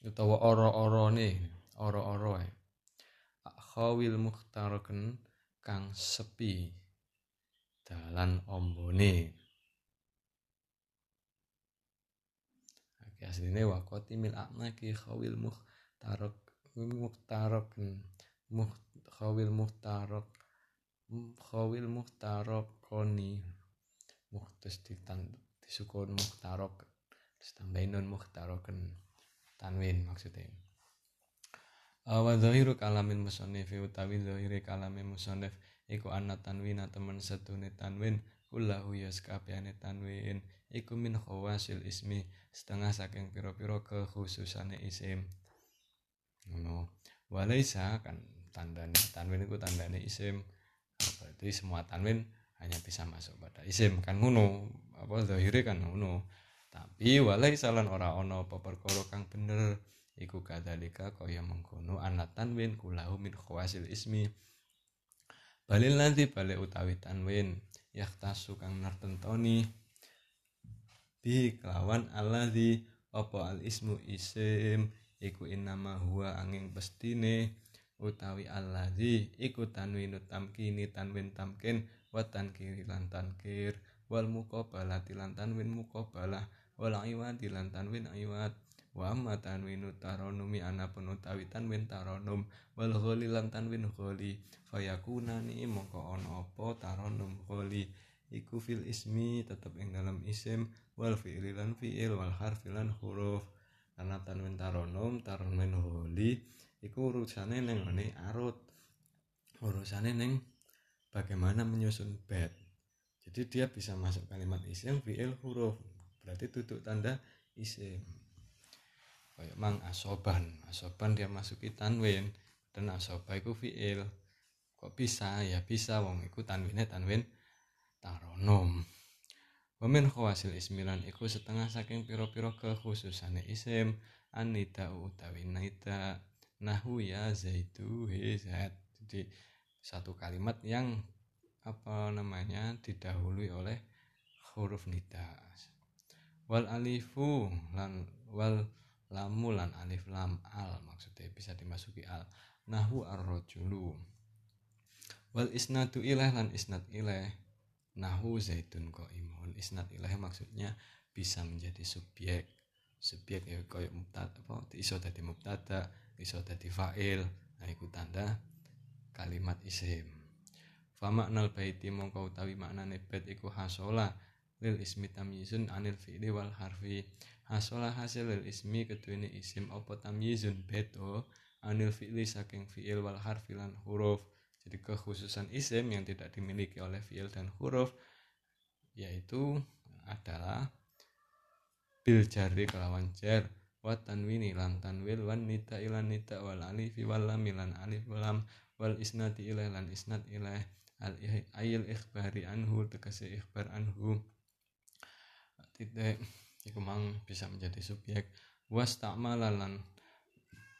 Utawa ora-orane ora-ora khawil muhtaraken kang sepi dalan ombone. Oke asline waqati mil akmaki khawil muhtarak muhtaraken muh khawil muhtarak khawil muhtarakoni muhtus ditan disukun muhtarak terus tambahin non muhtaraken tanwin maksudnya. Wa zahiru kalamin musannif utawi zahire kalamin musannif. Iku anna tanwin temen setune tanwin kullahu ya sakabehane tanwin. Iku min khawasil ismi setengah saking pira-pira kekhususane isim. Ngono. Walaisa kan tandane tanwin iku tandane isim berarti semua tanwin hanya bisa masuk pada isim. Kan ngono apa zahire kan ngono. Tapi walaisa lan ora apa perkara kang bener. Iku kadzalika kaya mengkono anak tanwin kulahu min khawasil ismi. Balil nanti balik utawi tanwin yaktasu kang nartentoni. Bi kelawan alladzi apa al ismu isim iku innama huwa angin pestine utawi alladzi iku tanwinu tamkini tanwin tamkin wa tankiri lan tankir wal muqabalati lan tanwin muqabalah wal iwadi lan tanwin iwad. Wa amma tanwinu taronumi anapun utawi tanwin taronum wal ghali lan tanwin ghali fayakunani mongko ana apa taronum ghali iku fil ismi tetep ing dalam isim wal fi'li lan fi'il wal harfi lan huruf. Karena tanwin taronum taronum ghali iku urusane ning ngene arut. Urusane ning bagaimana menyusun bed. Jadi dia bisa masuk kalimat isim fi'il huruf. Berarti tutup tanda isim kayak mang asoban. Asoban dia masuki tanwin. Dan asoba itu fiil. Kok bisa? Ya bisa wong iku tanwinnya tanwin taronom. Wamin khawasil ismilan iku setengah saking piro-piro kekhususane isim anita utawi naita nahu ya zaitu he zaid jadi satu kalimat yang apa namanya didahului oleh huruf nida. Wal alifu lan wal lamu lan alif lam al maksudnya bisa dimasuki al. Nahu ar-rajulu. Wal isnadu ilaih lan isnad ilaih nahu zaitun qaimun isnad ilaih maksudnya bisa menjadi subjek. Subjek ya koyo mubtada apa iso dadi mubtada iso dadi fa'il. Nah iku tanda kalimat isim. Fa maknal baiti mongko utawi maknane bait iku hasola lil ismi tamyizun anil fi'li wal harfi. Hasolah hasil ismi keduene isim apa tamyizun? Beto anil fi'li saking fi'il wal harfi lan huruf. Jadi kekhususan isim yang tidak dimiliki oleh fi'il dan huruf yaitu adalah bil jari kelawan jar wa tanwini lan tanwil wan nita ilan nita wal alif wal lam lan alif lam wal isnadi ilaih lan isnad ilaih. Al ayil ikhbari anhu tegese ikhbar anhu. Titik iku mang bisa menjadi subjek. Was ta'malalan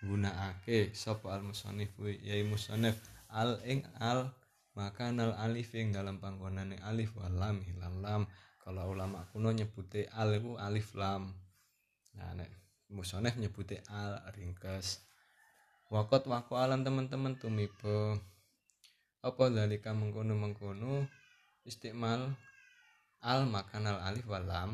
gunakake sapa al musannif yai musannif. Al ing al maka nal alif ing dalam panggonane alif wal lam hilang lam. Kalau ulama kuno nyebute al itu alif lam. Nah nek musannif nyebute al ringkes. Wakot wako alam teman-teman tumipe. Apa dalika mengkono mengkono istimal al makanal alif wal lam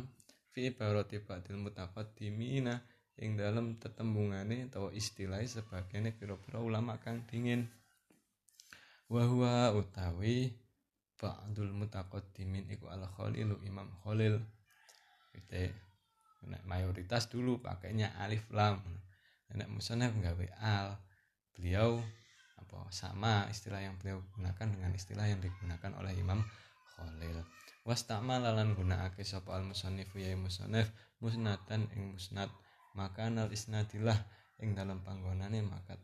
fi ibarati ba'dil mutaqaddimina ing dalam tetembungane atau istilah sebagainya pira-pira ulama kang dingin. Wa utawi ba'dul mutaqaddimin iku al khalilu imam khalil kita mayoritas dulu pakainya alif lam. Nek musannaf gawe al beliau apa sama istilah yang beliau gunakan dengan istilah yang digunakan oleh Imam Khalil. Wastamala lan gunakake sapa al musannif ya musannif musnatan ing musnad. Maka nal isnadilah ing dalam panggonane maka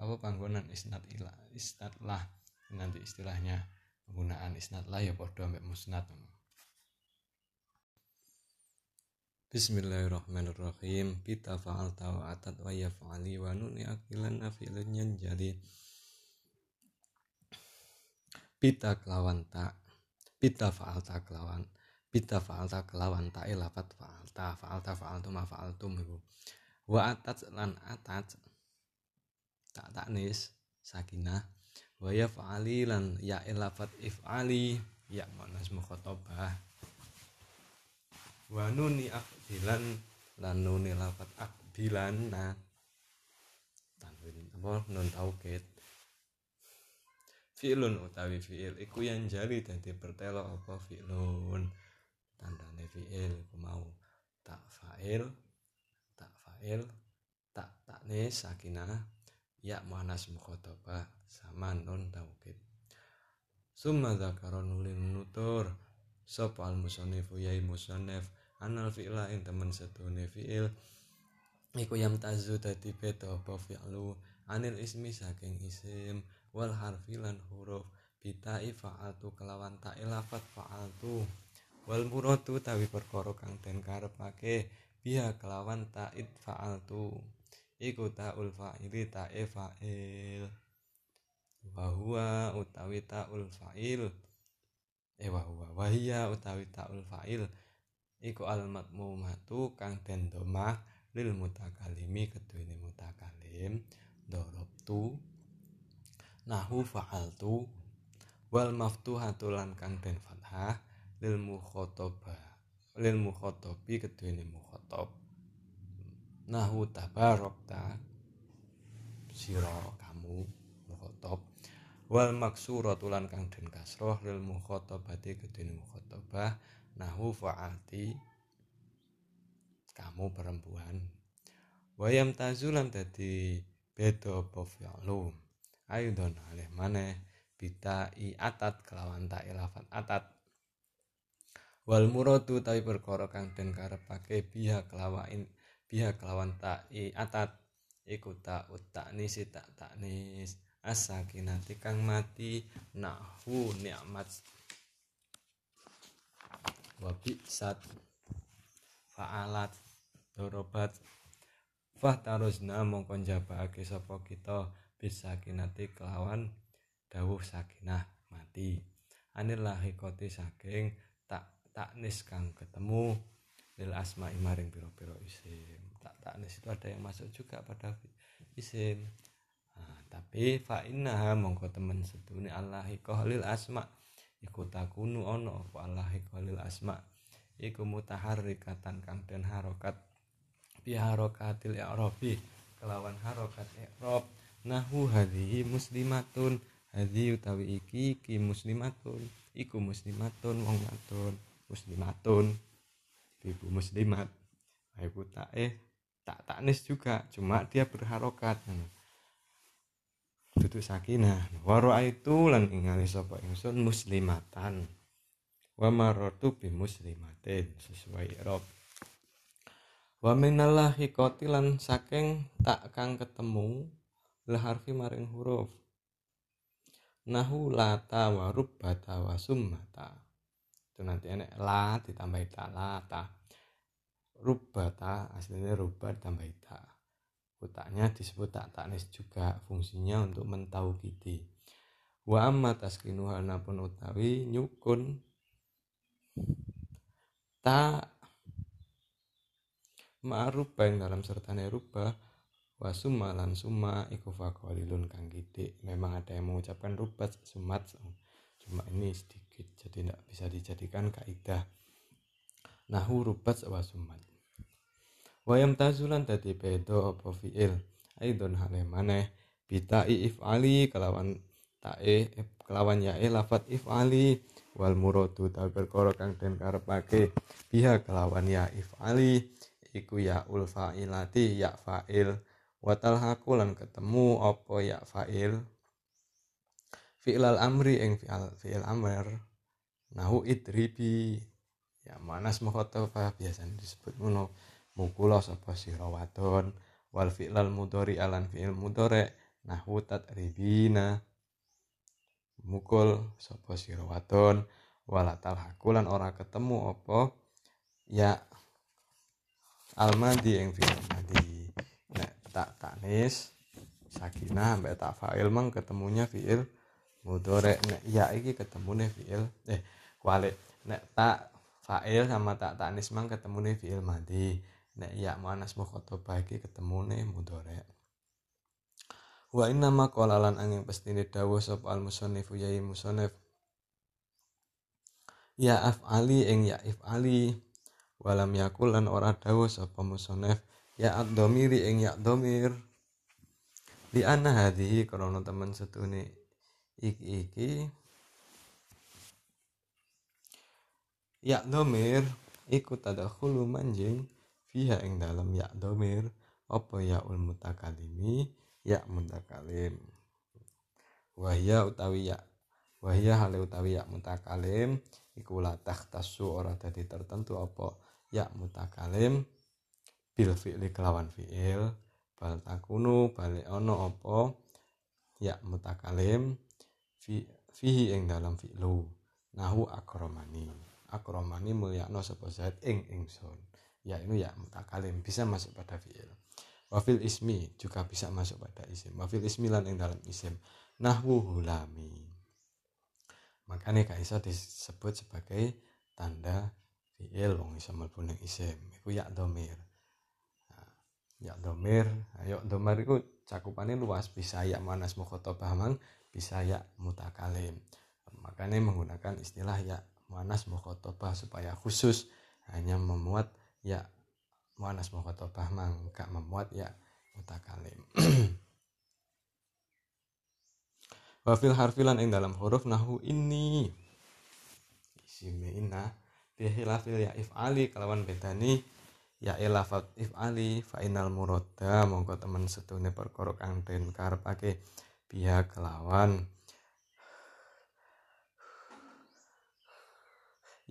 apa panggonan isnad ilah isnad lah nanti istilahnya penggunaan isnad lah ya padha ambek musnad Bismillahirrahmanirrahim. Pita fa'al wa atat wa yaf'ali wa nuni akilan afilan jadi Pita kelawan ta. Pita fa'al ta kelawan. Pita fa'al ta kelawan ta ilafat fa'al ta. Fa'al ta fa'al tu ma fa'al tu ibu. Wa atat lan atat. Tak taknis sakinah. Wa yaf'ali lan ya ilafat if'ali. Ya manas mukhotobah wa nuni akdilan lan nuni lafat akdilan nah. Tanwin apa? Nun taukid fi'lun utawi fi'il iku yang jali dadi pertelo apa fi'lun. Tandane fi'il iku mau tak fa'il tak fa'il tak takne sakinah ya muannas mukhatabah sama nun taukid summa dzakara nulin nutur sapa al yai musannif anal fi'la ing temen setune fi'il. Iku yam tazu dadi beda apa fi'lu? Anil ismi saking isim. Wal harfi lan huruf. Bitai fa'altu kelawan ta lafat fa'altu. Wal muradu tawi perkara kang den karepake. Biha kelawan ta'id fa'altu. Iku ta'ul fa'ili ta'e fa'il. Wa huwa utawi ta'ul fa'il. Eh wa huwa. Wahia utawi ta'ul fa'il iku al matmumatu kang den domah lil mutakalimi keduwene mutakalim darabtu nahu fa'altu wal maftuhatu lan kang den fathah lil mukhatabah lil mukhatabi keduwene mukhatab nahu tabarakta sira kamu mukhatab wal maksuratu lan kang den kasroh lil mukhatabati keduwene mukhatabah nahu fa'ati kamu perempuan. Wayam tazulan dadi beda apa fi'lu. Aidon alih bita i atat kelawan ta ilafat atat. Wal muradu tapi perkara kang den karepake biha kelawan biha kelawan ta i atat. Iku ta utaknis tak taknis. Asakinati kang mati. Nahu nikmat wa sat fa'alat dorobat. Fahtarusna mongko njabake sapa kita bisa kinati kelawan dawuh sakinah mati. Anil lahikoti saking tak taknis kang ketemu lil asma maring piro-piro isim. Tak taknis itu ada yang masuk juga pada isim. Nah, tapi fa innaha mongko temen sedune Allah lil asma iku takunu ono Allah qalil asma. Iku mutaharrikatan kang den harokat. Bi harokatil i'rabi kelawan harokat i'rab. Nahu hadhihi muslimatun hadhi utawi iki iki muslimatun. Iku muslimatun wong wadon muslimatun. Ibu muslimat. Ibu tak eh tak taknis juga cuma dia berharokat duduk sakinah waro itu lan ingali sapa ingsun muslimatan. Wa maratu bi muslimatin sesuai rob wa minallahi kotilan saking tak kang ketemu la harfi maring huruf. Nahu lata wa rubbata wa itu nanti enek la ditambah ta lata rubbata aslinya rubbat tambah ta Utaknya disebut tak taknis juga fungsinya untuk kiti. Wa amma taskinuha napun utawi nyukun. Tak ma'rubah yang dalam sertane rubah wa summa lan summa iku faqalilun kang memang ada yang mengucapkan rubat sumat. Cuma ini sedikit jadi tidak bisa dijadikan kaidah. Nahu rubat wa sumat Wayam tazulan dadi beda apa fiil? Aidon hale maneh. Bitai if'ali kelawan tae kelawan yae lafat if'ali. Wal muradu ta perkara kang den karepake. Biha kelawan ya if'ali iku ya ul fa'ilati ya fa'il. Watal hakulan ketemu apa ya fa'il? Fi'lal amri ing fi'al fi'il amr. Nahu idribi. Ya manas mukhotofah biasanya disebut ngono mukula sapa sira wadon wal fi'lal mudhari alan fi'il mudhari nahwu tatribina mukul sapa sira wadon wala talhakulan ora ketemu apa ya almadi ing fi'il madi. Nek tak tanis sakinah ambek tak fa'il mang ketemunya fi'il mudhari. Nek ya iki ketemune fi'il eh kualik. Nek tak fa'il sama tak tanis mang ketemune fi'il madi nek ya muannas mukhatabah iki ketemune mudhari wa inna ma qala lan angin pestine dawuh sapa al musannif ya musannif. Ya af'ali ing ya if'ali walam yakul lan ora dawuh sapa musannif. Ya ad-dhamiri ing ya dhamir li anna hadhihi krana temen setune iki iki. Ya dhamir iku tadakhulu manjing fiha ing dalam ya dhamir apa ya ul mutakalimi ya mutakalim. Wahya utawi ya wahya hale utawi ya mutakalim. Iku la takhtasu ora dadi tertentu apa ya mutakalim. Bil fi'li kelawan fi'il. Bal takunu balik ono apa ya mutakalim. Fi fihi ing dalam fi'lu. Nahu akromani. Akromani mulyakno sapa zaid ing ingsun ya ini ya mutakalim bisa masuk pada fi'il. Wafil ismi juga bisa masuk pada isim. Wafil ismi lan yang dalam isim. Nahwu hulami. Makanya gak bisa disebut sebagai tanda fi'il wong iso mlebu isim. Iku ya domir. Nah, ya domir. Ayo domir iku cakupannya luas. Bisa ya manas mukhotabah mang bisa ya mutakalim makanya menggunakan istilah ya manas mukhotabah supaya khusus hanya memuat ya muanas mukhotobah mang gak memuat ya mutakalim (clears throat) wafil harfilan ing dalam huruf nahu ini. Isime inna bihilafil ya if'ali kalawan bedani ya ilafat if'ali fa inal muroda mongko temen setune perkara kang den karepake. Biha kelawan.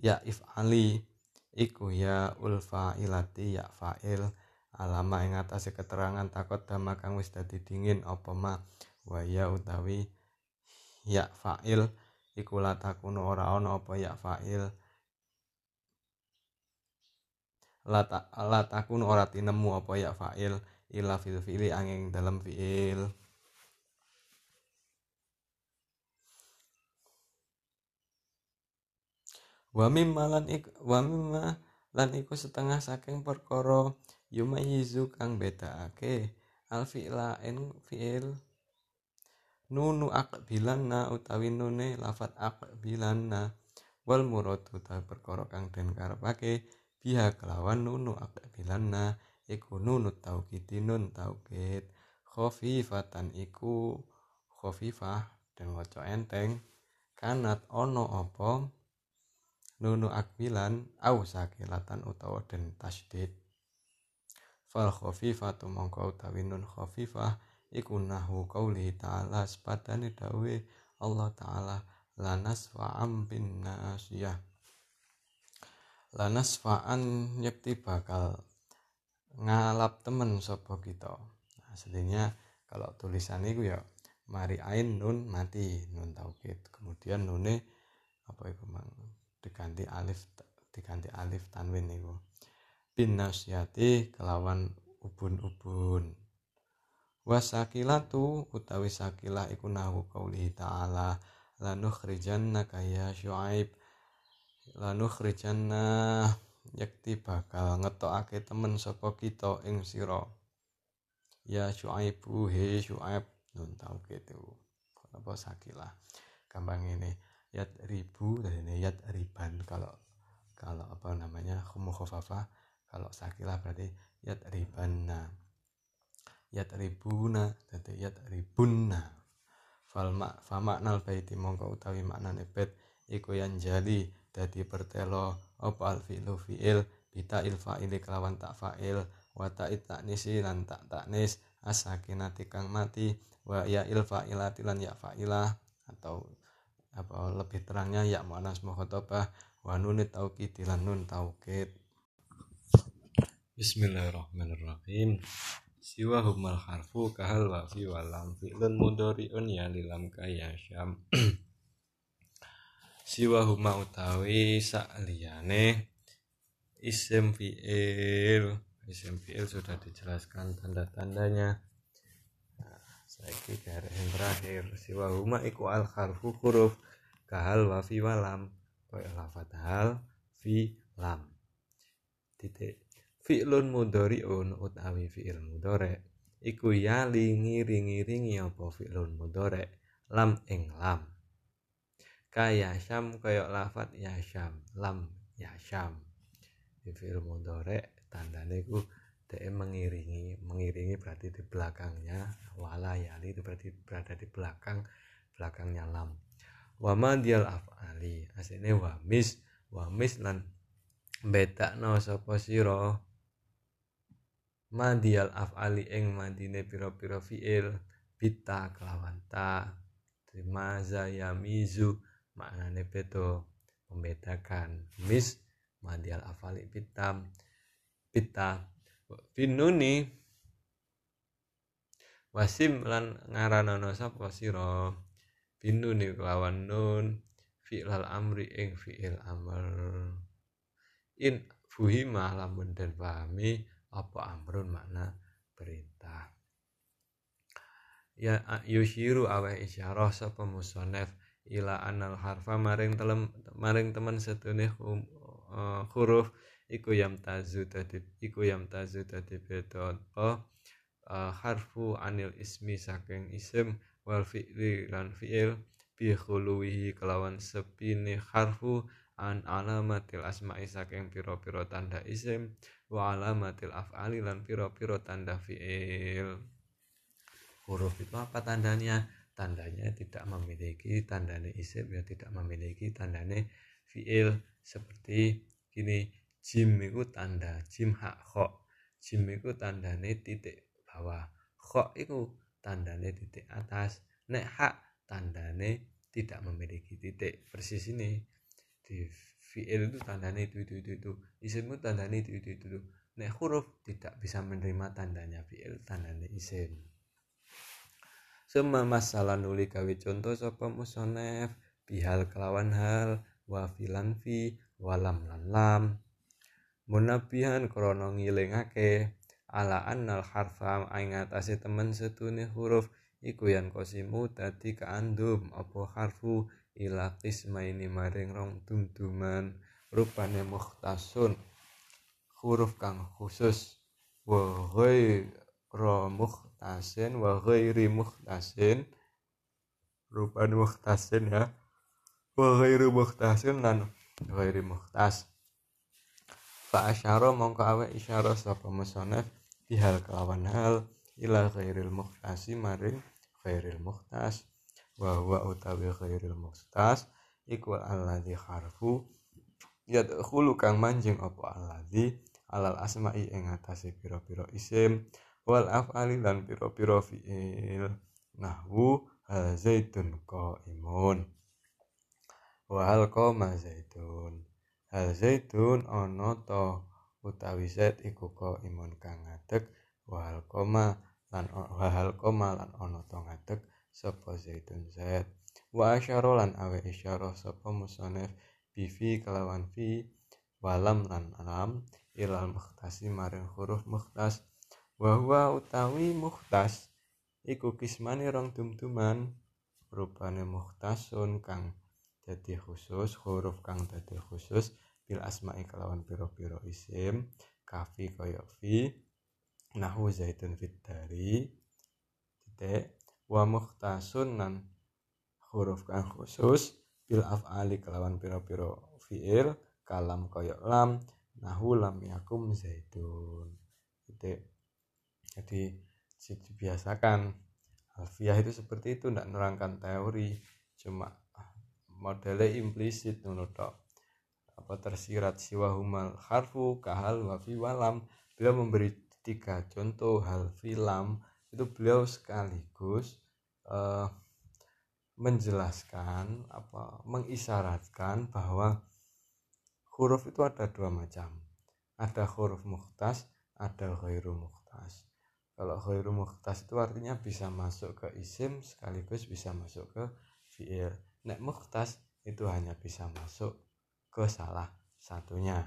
Ya if'ali iku ya ulfa ilati ya fa'il. Alama ing atase keterangan takut dama kang wis dadi dingin apa ma? Wa ya utawi ya fa'il. Iku latakunu ora ana apa ya fa'il. Latakun ora tinemu apa ya fa'il. Ila fil fi'li angin dalam fi'il wa mimma lan ik wa mimma lan iku setengah saking perkara yumayizu kang bedakake al fi'la en fi'il nunu aqbilanna utawi nune lafat aqbilanna wal murad utawi perkara kang den karepake. Biha kelawan nunu aqbilanna iku nunu taukid nun taukid. Khafifatan iku khafifah dan waca enteng. Kanat ono apa nunu akbilan au sakilatan utawa den tasdid. Fal khafifatu mongko utawi nun khafifah iku nahu qauli ta'ala sepadane dawe Allah taala lanas fa'am bin nasiyah. Lanas fa'an yakti bakal ngalap temen sopo kita. Nah, kalau tulisan itu ya mari ain nun mati nun taukid kemudian nune apa itu mang diganti alif diganti alif tanwin niku. Bin nasyati kelawan ubun-ubun. Wasakilatu utawi sakilah iku nahu qauli ta'ala lanukhrijanna kaya syuaib. Lanukhrijanna yakti bakal ngetokake temen sapa kita ing sira. Ya syuaibu he syuaib. Nun tau gitu apa sakilah. Gampang ini yat ribu dan yat riban. Kalau kalau apa namanya khumukhafafah kalau sakilah berarti yat ribanna yat ribuna jadi yat ribunna. Fal mak fa baiti mongko utawi maknane bait iku yang jali dadi pertelo apa al fi'lu fi'il bita il kelawan tak fa'il wa ta'it taknisi lan tak taknis asakinati kang mati wa ya il lan ya fa'ilah atau apa lebih terangnya ya mu'anas mukhotobah wa nunit taukid lan nun taukid Bismillahirrahmanirrahim. Siwa humal harfu kahal wa fi walam fi'lun mudhari'un ya lilam kaya syam. (clears throat) Siwa huma utawi sak liyane isim fi'il. Isim fi'il sudah dijelaskan tanda-tandanya saya kira yang terakhir siwa huma iku al harfu huruf kahal wa fi walam kaya lafat hal fi lam. Titik. Fi'lun mudhari'un utawi fi'il mudhari' iku ya lingi ringi ringi apa fi'lun mudhari' lam ing lam. Kaya syam kaya lafat ya syam lam ya syam. Fi'il mudhari' tandanya itu dia mengiringi mengiringi berarti di belakangnya wala yali itu berarti berada di belakang belakangnya lam wama dial afali. Aslinya wamis wamis lan beta no sapa sira? Madial afali ing madine pira-pira fiil bita kelawan ta terima zaya mizu maknane beto membedakan mis madial afali bitam bita finuni wasim lan ngaranana sapa sira? Binuni kelawan nun fi'lal amri ing fi'il amr in fuhima lamun dan pahami apa amrun makna perintah. Ya yushiru awe isyarah sapa musonef ila anal harfa maring telem maring teman setune uh, huruf iku yam tazu tadi iku yam tazu tadi beda uh, harfu anil ismi saking isim wal fi'li lan fi'il bi khuluwihi kelawan sepine harfu an alamatil asma'i saking piro-piro tanda isim wa alamatil af'ali lan piro-piro tanda fi'il. Huruf itu apa tandanya? Tandanya tidak memiliki tandanya isim ya tidak memiliki tandanya fi'il. Seperti gini jim itu tanda jim hak kho jim itu tandanya titik bawah. Kho itu tandane titik atas. Nek hak tandane tidak memiliki titik. Persis ini. Di fi'il itu tandane itu itu itu, itu. isim itu tandane itu itu itu, nek huruf tidak bisa menerima tandanya fi'il tandane isim semua masalah nuli kawi contoh sapa musonef. Bihal kelawan hal. Wa filan fi. Walam lan lam munabihan krono ngilingake ala annal harfa ing atase temen setune huruf iku yan kosimu dadi kaandum apa harfu ila qismaini maring rong dumduman rupane mukhtasun huruf kang khusus wa ghairu mukhtasin wa ghairi mukhtasin rupane mukhtasin ya wa ghairu mukhtasin lan ghairi mukhtas fa asyara mongko awe isyarah sapa musannaf bihal kelawan hal ila khairil muhtasi maring khairil muhtas wa huwa utawi khairil muhtas iku alladzi harfu yadkhulu kang manjing apa alladzi alal asma'i ing atase pira-pira isim wal af'ali lan pira-pira fi'il. Nahwu zaitun qaimun. Wa hal qama zaitun hal zaitun ana to utawi zat iku ko imun kang ngadeg wahal koma lan wahal koma lan ono to ngadeg sapa zaitun zat wa asyara lan awe isyarah sapa musonef bifi kelawan fi walam lan alam ilal mukhtasi maring huruf mukhtas. Wa huwa utawi mukhtas iku kismane rong dum-duman rupane mukhtasun kang dadi khusus huruf kang dadi khusus bil asma'i kelawan piro-piro isim kafi koyo fi nahu zaitun fit dari titik wa mukhtasun nan huruf kang khusus bil af'ali kelawan piro-piro fi'il kalam koyo lam nahu lam yakum zaitun titik. Jadi dibiasakan. Alfiah itu seperti itu tidak nerangkan teori cuma modelnya implisit menurut apa tersirat siwahumal harfu kahal wafi walam beliau memberi tiga contoh hal filam itu beliau sekaligus uh, menjelaskan apa mengisyaratkan bahwa huruf itu ada dua macam. Ada huruf muhtas ada khairu muhtas kalau khairu muhtas itu artinya bisa masuk ke isim sekaligus bisa masuk ke fi'il nek muhtas itu hanya bisa masuk ke salah satunya.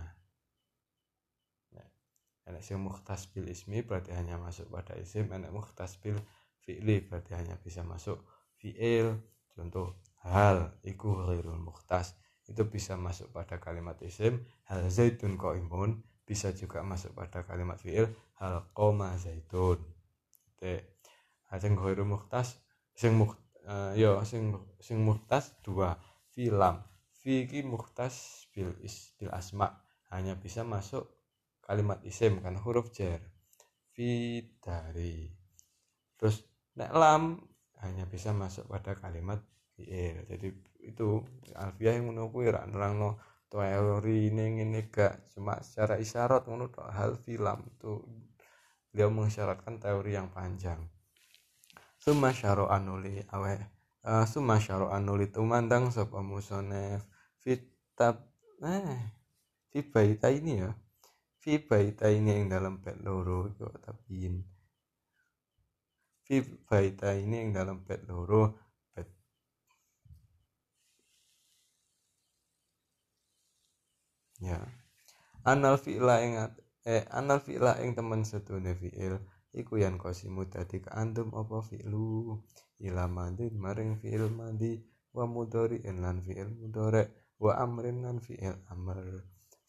enak sing mukhtas bil ismi berarti hanya masuk pada isim enak mukhtas bil fi'li berarti hanya bisa masuk fi'il. Contoh hal iku ghairul mukhtas itu bisa masuk pada kalimat isim. Hal zaitun imun bisa juga masuk pada kalimat fi'il. Hal koma zaitun. Te sing ghairul mukhtas sing muk uh, yo sing sing mukhtas dua filam. Fi ki bil is bil asma. Hanya bisa masuk kalimat isim kan huruf jar fi dari terus nek lam hanya bisa masuk pada kalimat fi'il. Jadi itu alfiah yang menunggu ya nerangno teori ini ini gak. Cuma secara isyarat menurut hal film itu dia mengisyaratkan teori yang panjang summa syaro anuli awe uh, summa syaro anuli tumandang sapa musonef fitab eh fi baita ini ya? Fi baita ini yang dalam bait loro itu tabiin fi baita ini yang dalam bait loro ya. Anal fi'la ing eh anal fi'la ing temen setune fi'il iku yan kosimu dadi kaandum apa fi'lu? Ila mandi maring fi'il mandi wa mudori lan fi'il mudore wa amrin lan fi'il amr.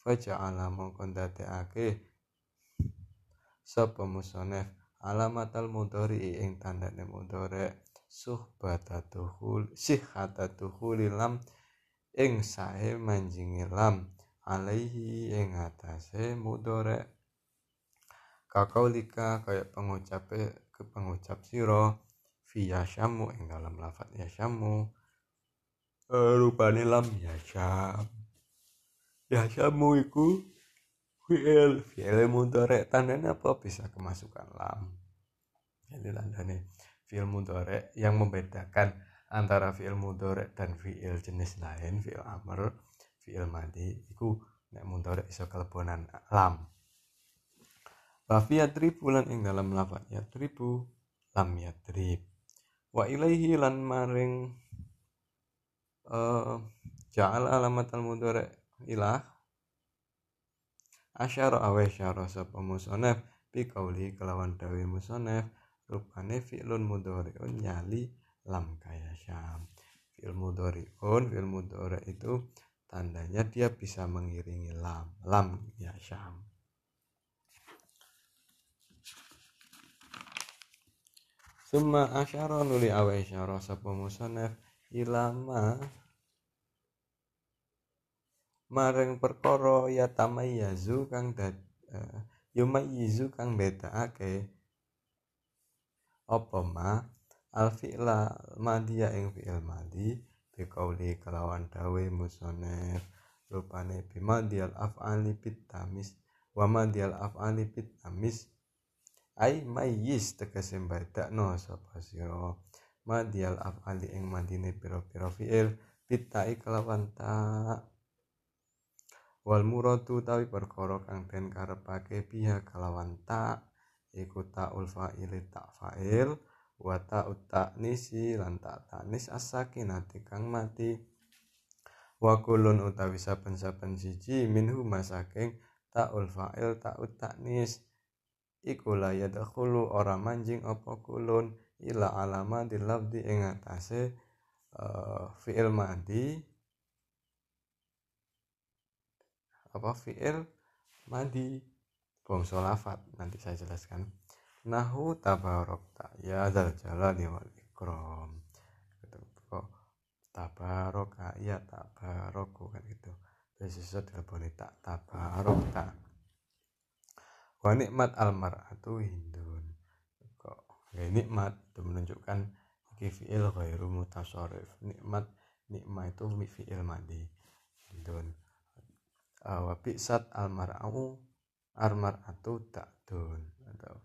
Faja'ala mongkon dadekake sapa musonef alamatal mudhari ing tandane mudhari. Suhbatatuhul sihhatatuhul lam ing sae manjingi lam alaihi ing atase mudhari kakaulika kaya pengucap ke pengucap sira fi yasyamu ing dalam lafat yasyamu rupane lam yasyam ya samu iku fi'il fi'il mudhari tandanya apa? Bisa kemasukan lam. Jadi tandanya fi'il mudhari yang membedakan antara fi'il mudhari dan fi'il jenis lain fi'il amr fi'il madi iku nek mudhari iso kelebonan lam wa fi yadribu lan ing dalam lafaz yadribu lam yadrib wa ilaihi lan maring uh, ja'al alamat al mudhari ilah asyara awe syara sapa musonef bi kauli kelawan dawe musonef rupane fi'lun mudhari'un nyali lam kaya syam. Fi'il mudhari'un fi'il mudhari itu tandanya dia bisa mengiringi lam lam ya syam Summa asyara nuli awe syara sapa musonef ilama. Maring perkara ya tamayyazu kang dad uh, yumayyizu kang bedakake apa ma? Al fi'la madhiya ing fi'il madhi biqauli kelawan dawe musonef rupane bimadiyal af'ali bit tamis wa madiyal af'ali bit tamis ai mayyiz tegese badakno sapa sira madiyal af'ali ing madine pira-pira fi'il bit kelawan ta' wal muradu tawi perkara kang den karepake pihak kalawan ta iku taul fa'il tak fa'il wa ta'ut ta'nisi lan ta ta'nis as-sakinati kang mati. Wa kulun utawi saben-saben siji minhu masaking ta'ul fa'il ta'ut ta'nis iku la yadkhulu ora manjing apa kulun ila alama di lafdi ing atase uh, fi'il madi apa fi'il madi bangsa lafat nanti saya jelaskan. Nahu tabarokta ya zal jalali wal ikram. Gitu kok tabaroka ya tabaroku kan gitu. Sesuatu telepon tak tabarokta wa nikmat almar'atu hindun. Kok ya nikmat? Itu menunjukkan iki fi'il ghairu mutasarrif. Nikmat nikmat itu fi'il madi. Hindun. Uh, wa bi'sat almar'u armar'atu ta'dun. Atau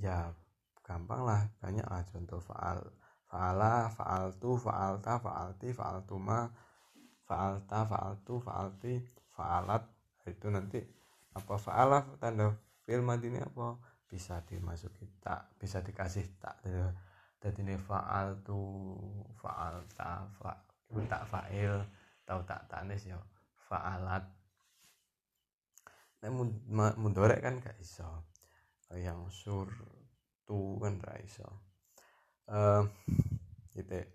ya gampang lah banyak lah contoh faal faala faaltu faalta faalti faaltuma faalta faaltu faalti faalat. Itu nanti apa faala tanda film ini apa? Bisa dimasuki tak bisa dikasih tak jadi ini faaltu faalta fa tak fail tahu tak tanis ya faalat. Nek mudorek kan gak iso. Yang sur tu kan gak iso. Uh, gitu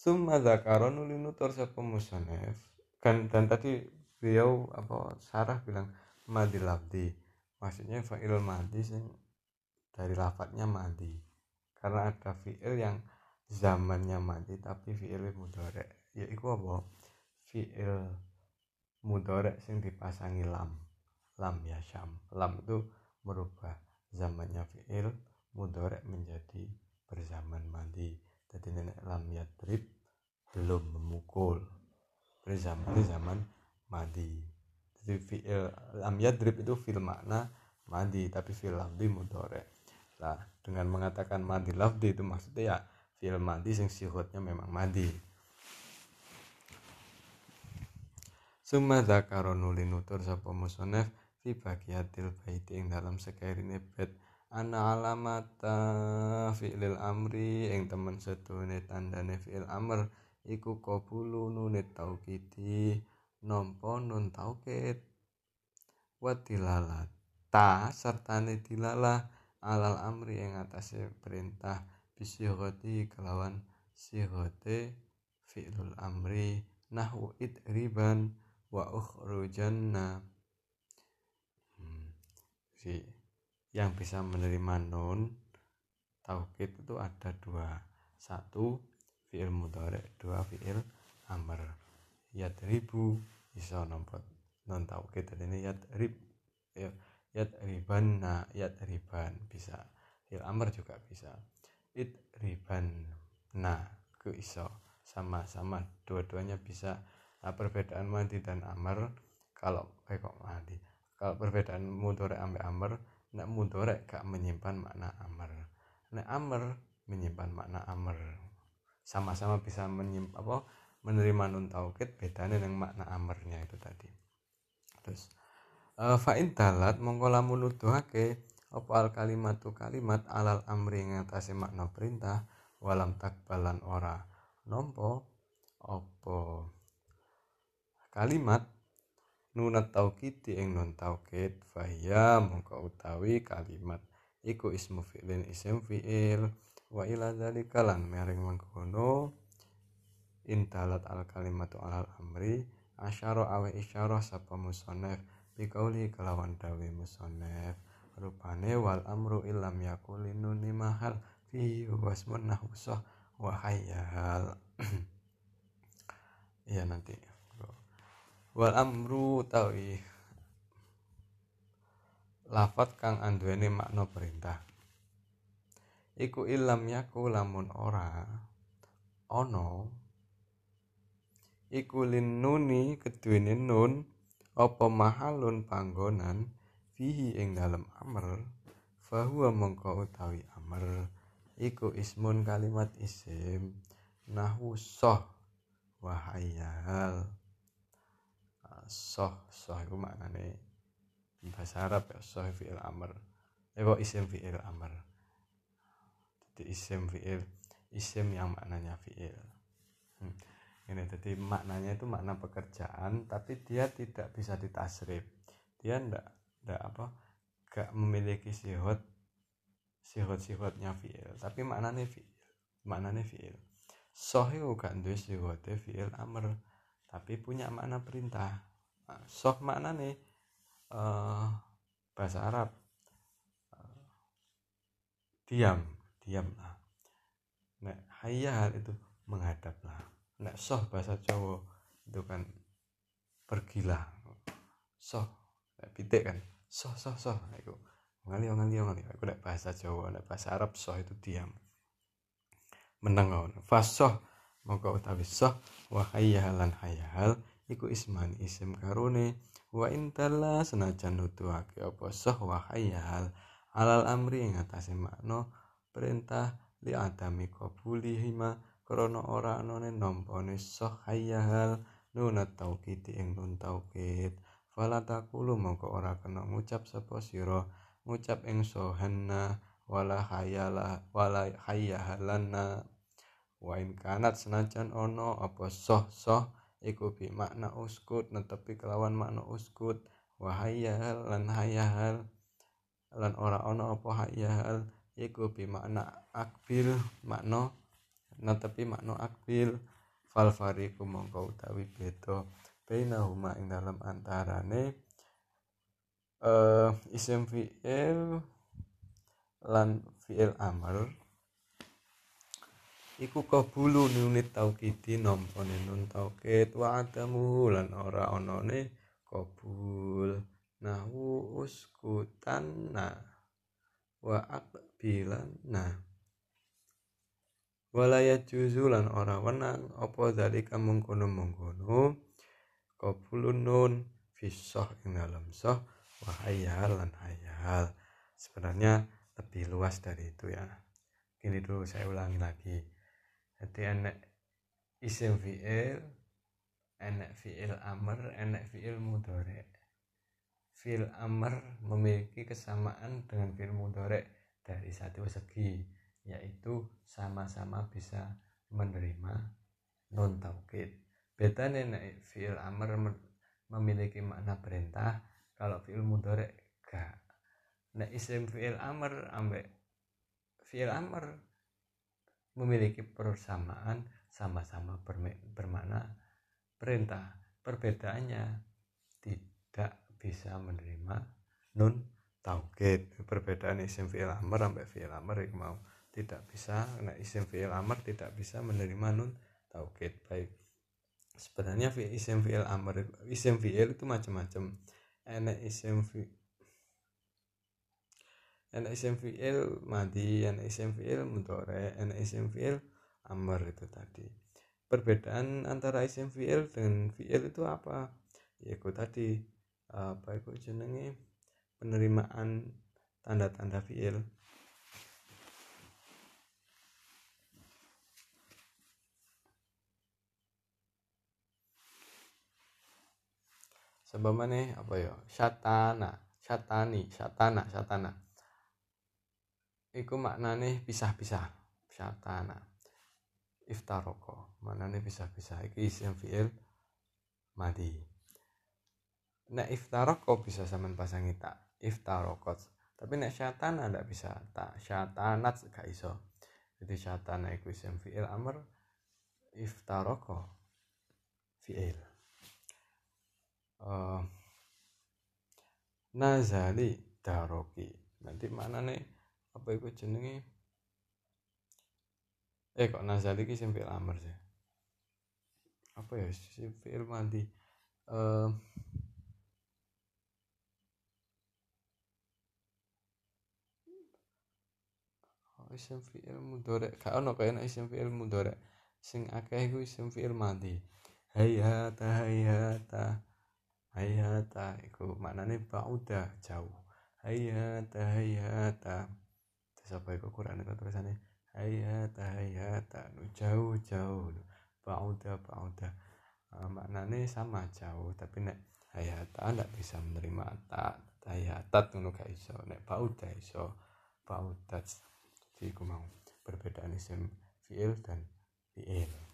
Summa zakaron nuli nutur sapa musonef kan dan tadi beliau apa sarah bilang madi labdi. Maksudnya fa'il madi sing dari lafadznya madi. Karena ada fi'il yang zamannya madi tapi fi'il mudorek yaitu apa? Fi'il mudorek sing dipasangi lam. Lam ya syam. Lam itu merubah zamannya fi'il mudorek menjadi berzaman madi jadi nenek lam yadrib belum memukul. Berzaman zaman madi. Jadi fi'il lam yadrib itu fil makna madi tapi fil lafdi mudore lah dengan mengatakan madi lafdi itu maksudnya ya fil madi sing sihutnya memang madi. Summa dzakara nuli nutur sapa musonef fi bagiatil baiti ing dalam sekerine bait ana alamata fi'lil amri ing temen setune tandane fi'il amr iku qabulu nunit taukiti nampa nun taukid wa ta sertane dilalah alal amri ing atase perintah bisighati kelawan sighate fi'lul amri nahwu riban wa ukhrujanna hmm. si yang bisa menerima nun taukid itu ada dua. Satu fi'il mudhari dua fi'il amr. Yadribu iso nombor non taukid ini yadrib ya yadriban na yadriban bisa. Fi'il amr juga bisa. Idriban na ke iso. Sama-sama dua-duanya bisa. Nah, perbedaan mandi dan amr kalau eh kok mandi kalau perbedaan mudhari ambil amr nek mudorek gak menyimpan makna amr. Nek amr menyimpan makna amr. Sama-sama bisa menyimpan apa menerima nun taukid bedanya dengan makna amrnya itu tadi. Terus uh, fa'in dalat mongko lamun nuduhake apa al kalimatu kalimat alal amri ngatasi makna perintah walam takbalan ora nompo apa kalimat nunat taukid ing nun taukid fahya mongko utawi kalimat. Iku ismu fi'lin isim fi'il. Wa ila dzalika lan mering mangkono intalat al kalimatu alal amri asyara awe isyarah sapa musannaf biqauli kelawan dawe musannaf rupane wal amru illam yakul nuni mahal fi wasmun nahusah wa hayyal (clears throat) iya nanti wal amru tawi lafat kang anduweni makna perintah. Iku ilam yaku lamun ora ono iku nuni keduwene nun apa mahalun panggonan fihi ing dalem amr fahuwa mongko utawi amr. Iku ismun kalimat isim nahu soh wahayal soh soh itu maknane bahasa Arab ya soh fi'il amr. Eh kok isim fi'il amr? Jadi isim fi'il isim yang maknanya fi'il. Hmm. ini jadi maknanya itu makna pekerjaan tapi dia tidak bisa ditasrif. Dia ndak ndak apa gak memiliki sihot sihot sihotnya fi'il. Tapi maknanya fi'il maknanya fi'il. Soh itu gak duwe sihotnya fi'il amr tapi punya makna perintah soh maknane uh, bahasa Arab. Uh, diam diamlah nek hayal itu menghadaplah nek soh bahasa Jawa itu kan pergilah soh nek pitik kan soh soh soh itu ngali ngali ngali aku nek bahasa Jawa nek bahasa Arab soh itu diam. Meneng fasoh mongko utawi soh wa hayyalan hayyal iku isman isim karune. Wa intala senajan nuduhake apa sah wa alal amri ing atase makna perintah li adami qabulihima krana ora anane nampane sah hayal nunat taukid ing nun taukid. Fala taqulu mongko ora kena ngucap sapa sira. Ngucap ing sohanna wala hayala wala hayyahalanna wa in kanat senajan ono apa soh soh iku bi makna uskut netepi kelawan makna uskut. Wa hayyahal lan hayyahal lan ora ono apa hayyahal iku bi makna akbil makna netepi makna akbil. Fal fariqu mongko utawi beda. Bainahuma ing dalam antarane uh, isim fi'il lan fi'il amr iku kabulu nunit taukidi nampane nun taukid wa adamu lan ora onone kabul. Nahu uskutan na. Wa akbilan na. Walaya juzu lan ora wenang. Apa zalika mengkono-mengkono? Kabulun nun fisoh ing dalam soh wa hayal lan hayal. Sebenarnya lebih luas dari itu ya. Ini dulu saya ulangi lagi jadi enek isim fi'il enek fi'il amr enek fi'il mudore fi'il amr memiliki kesamaan dengan fi'il mudore dari satu segi yaitu sama-sama bisa menerima non taukid beda nek fi'il amr memiliki makna perintah kalau fi'il mudore gak. Nek isim fi'il amr ambek fi'il amr memiliki persamaan sama-sama bermakna perintah. Perbedaannya tidak bisa menerima nun taukid. Perbedaan isim fi'il amr sampai fi'il amr mau tidak bisa nah isim fi'il amr tidak bisa menerima nun taukid. Baik. Sebenarnya isim fi'il amr isim fi'il itu macam-macam. Enak isim fi'il fi'il madi enak isim fi'il mudore amr itu tadi. Perbedaan antara fi'il dengan fi'il itu apa? Ya itu tadi apa itu jenenge? Penerimaan tanda-tanda fi'il sebab mana apa ya syatana syatani syatana syatana iku maknane pisah-pisah syatana iftaroko maknane pisah-pisah. Iki isim fi'il madi. Nek iftaroko bisa sampean pasangi tak iftarokot tapi nek syatana ndak bisa tak syatanat gak iso. Jadi syatana iku isim fi'il. Amr iftaroko fi'il. Uh, nazali daroki. Nanti mana nih apa itu jenenge? Eh kok nazal iki simpil amr sih? Apa ya simpil mandi uh, isim fi'il mudhari gak ono kaya nek isim fi'il mudhari sing akeh iku isim fi'il madi hayata hayata hayata. Iku maknane bauda jauh. Hayata hayata siapa itu Quran itu tulisannya? Hayata hayata jauh jauh. Bauda bauda uh, maknanya sama jauh. Tapi nek hayata ndak bisa menerima tak hayatat ngono gak iso. Nek bauda iso. Baudat jadi mau perbedaan isim fiil dan fiil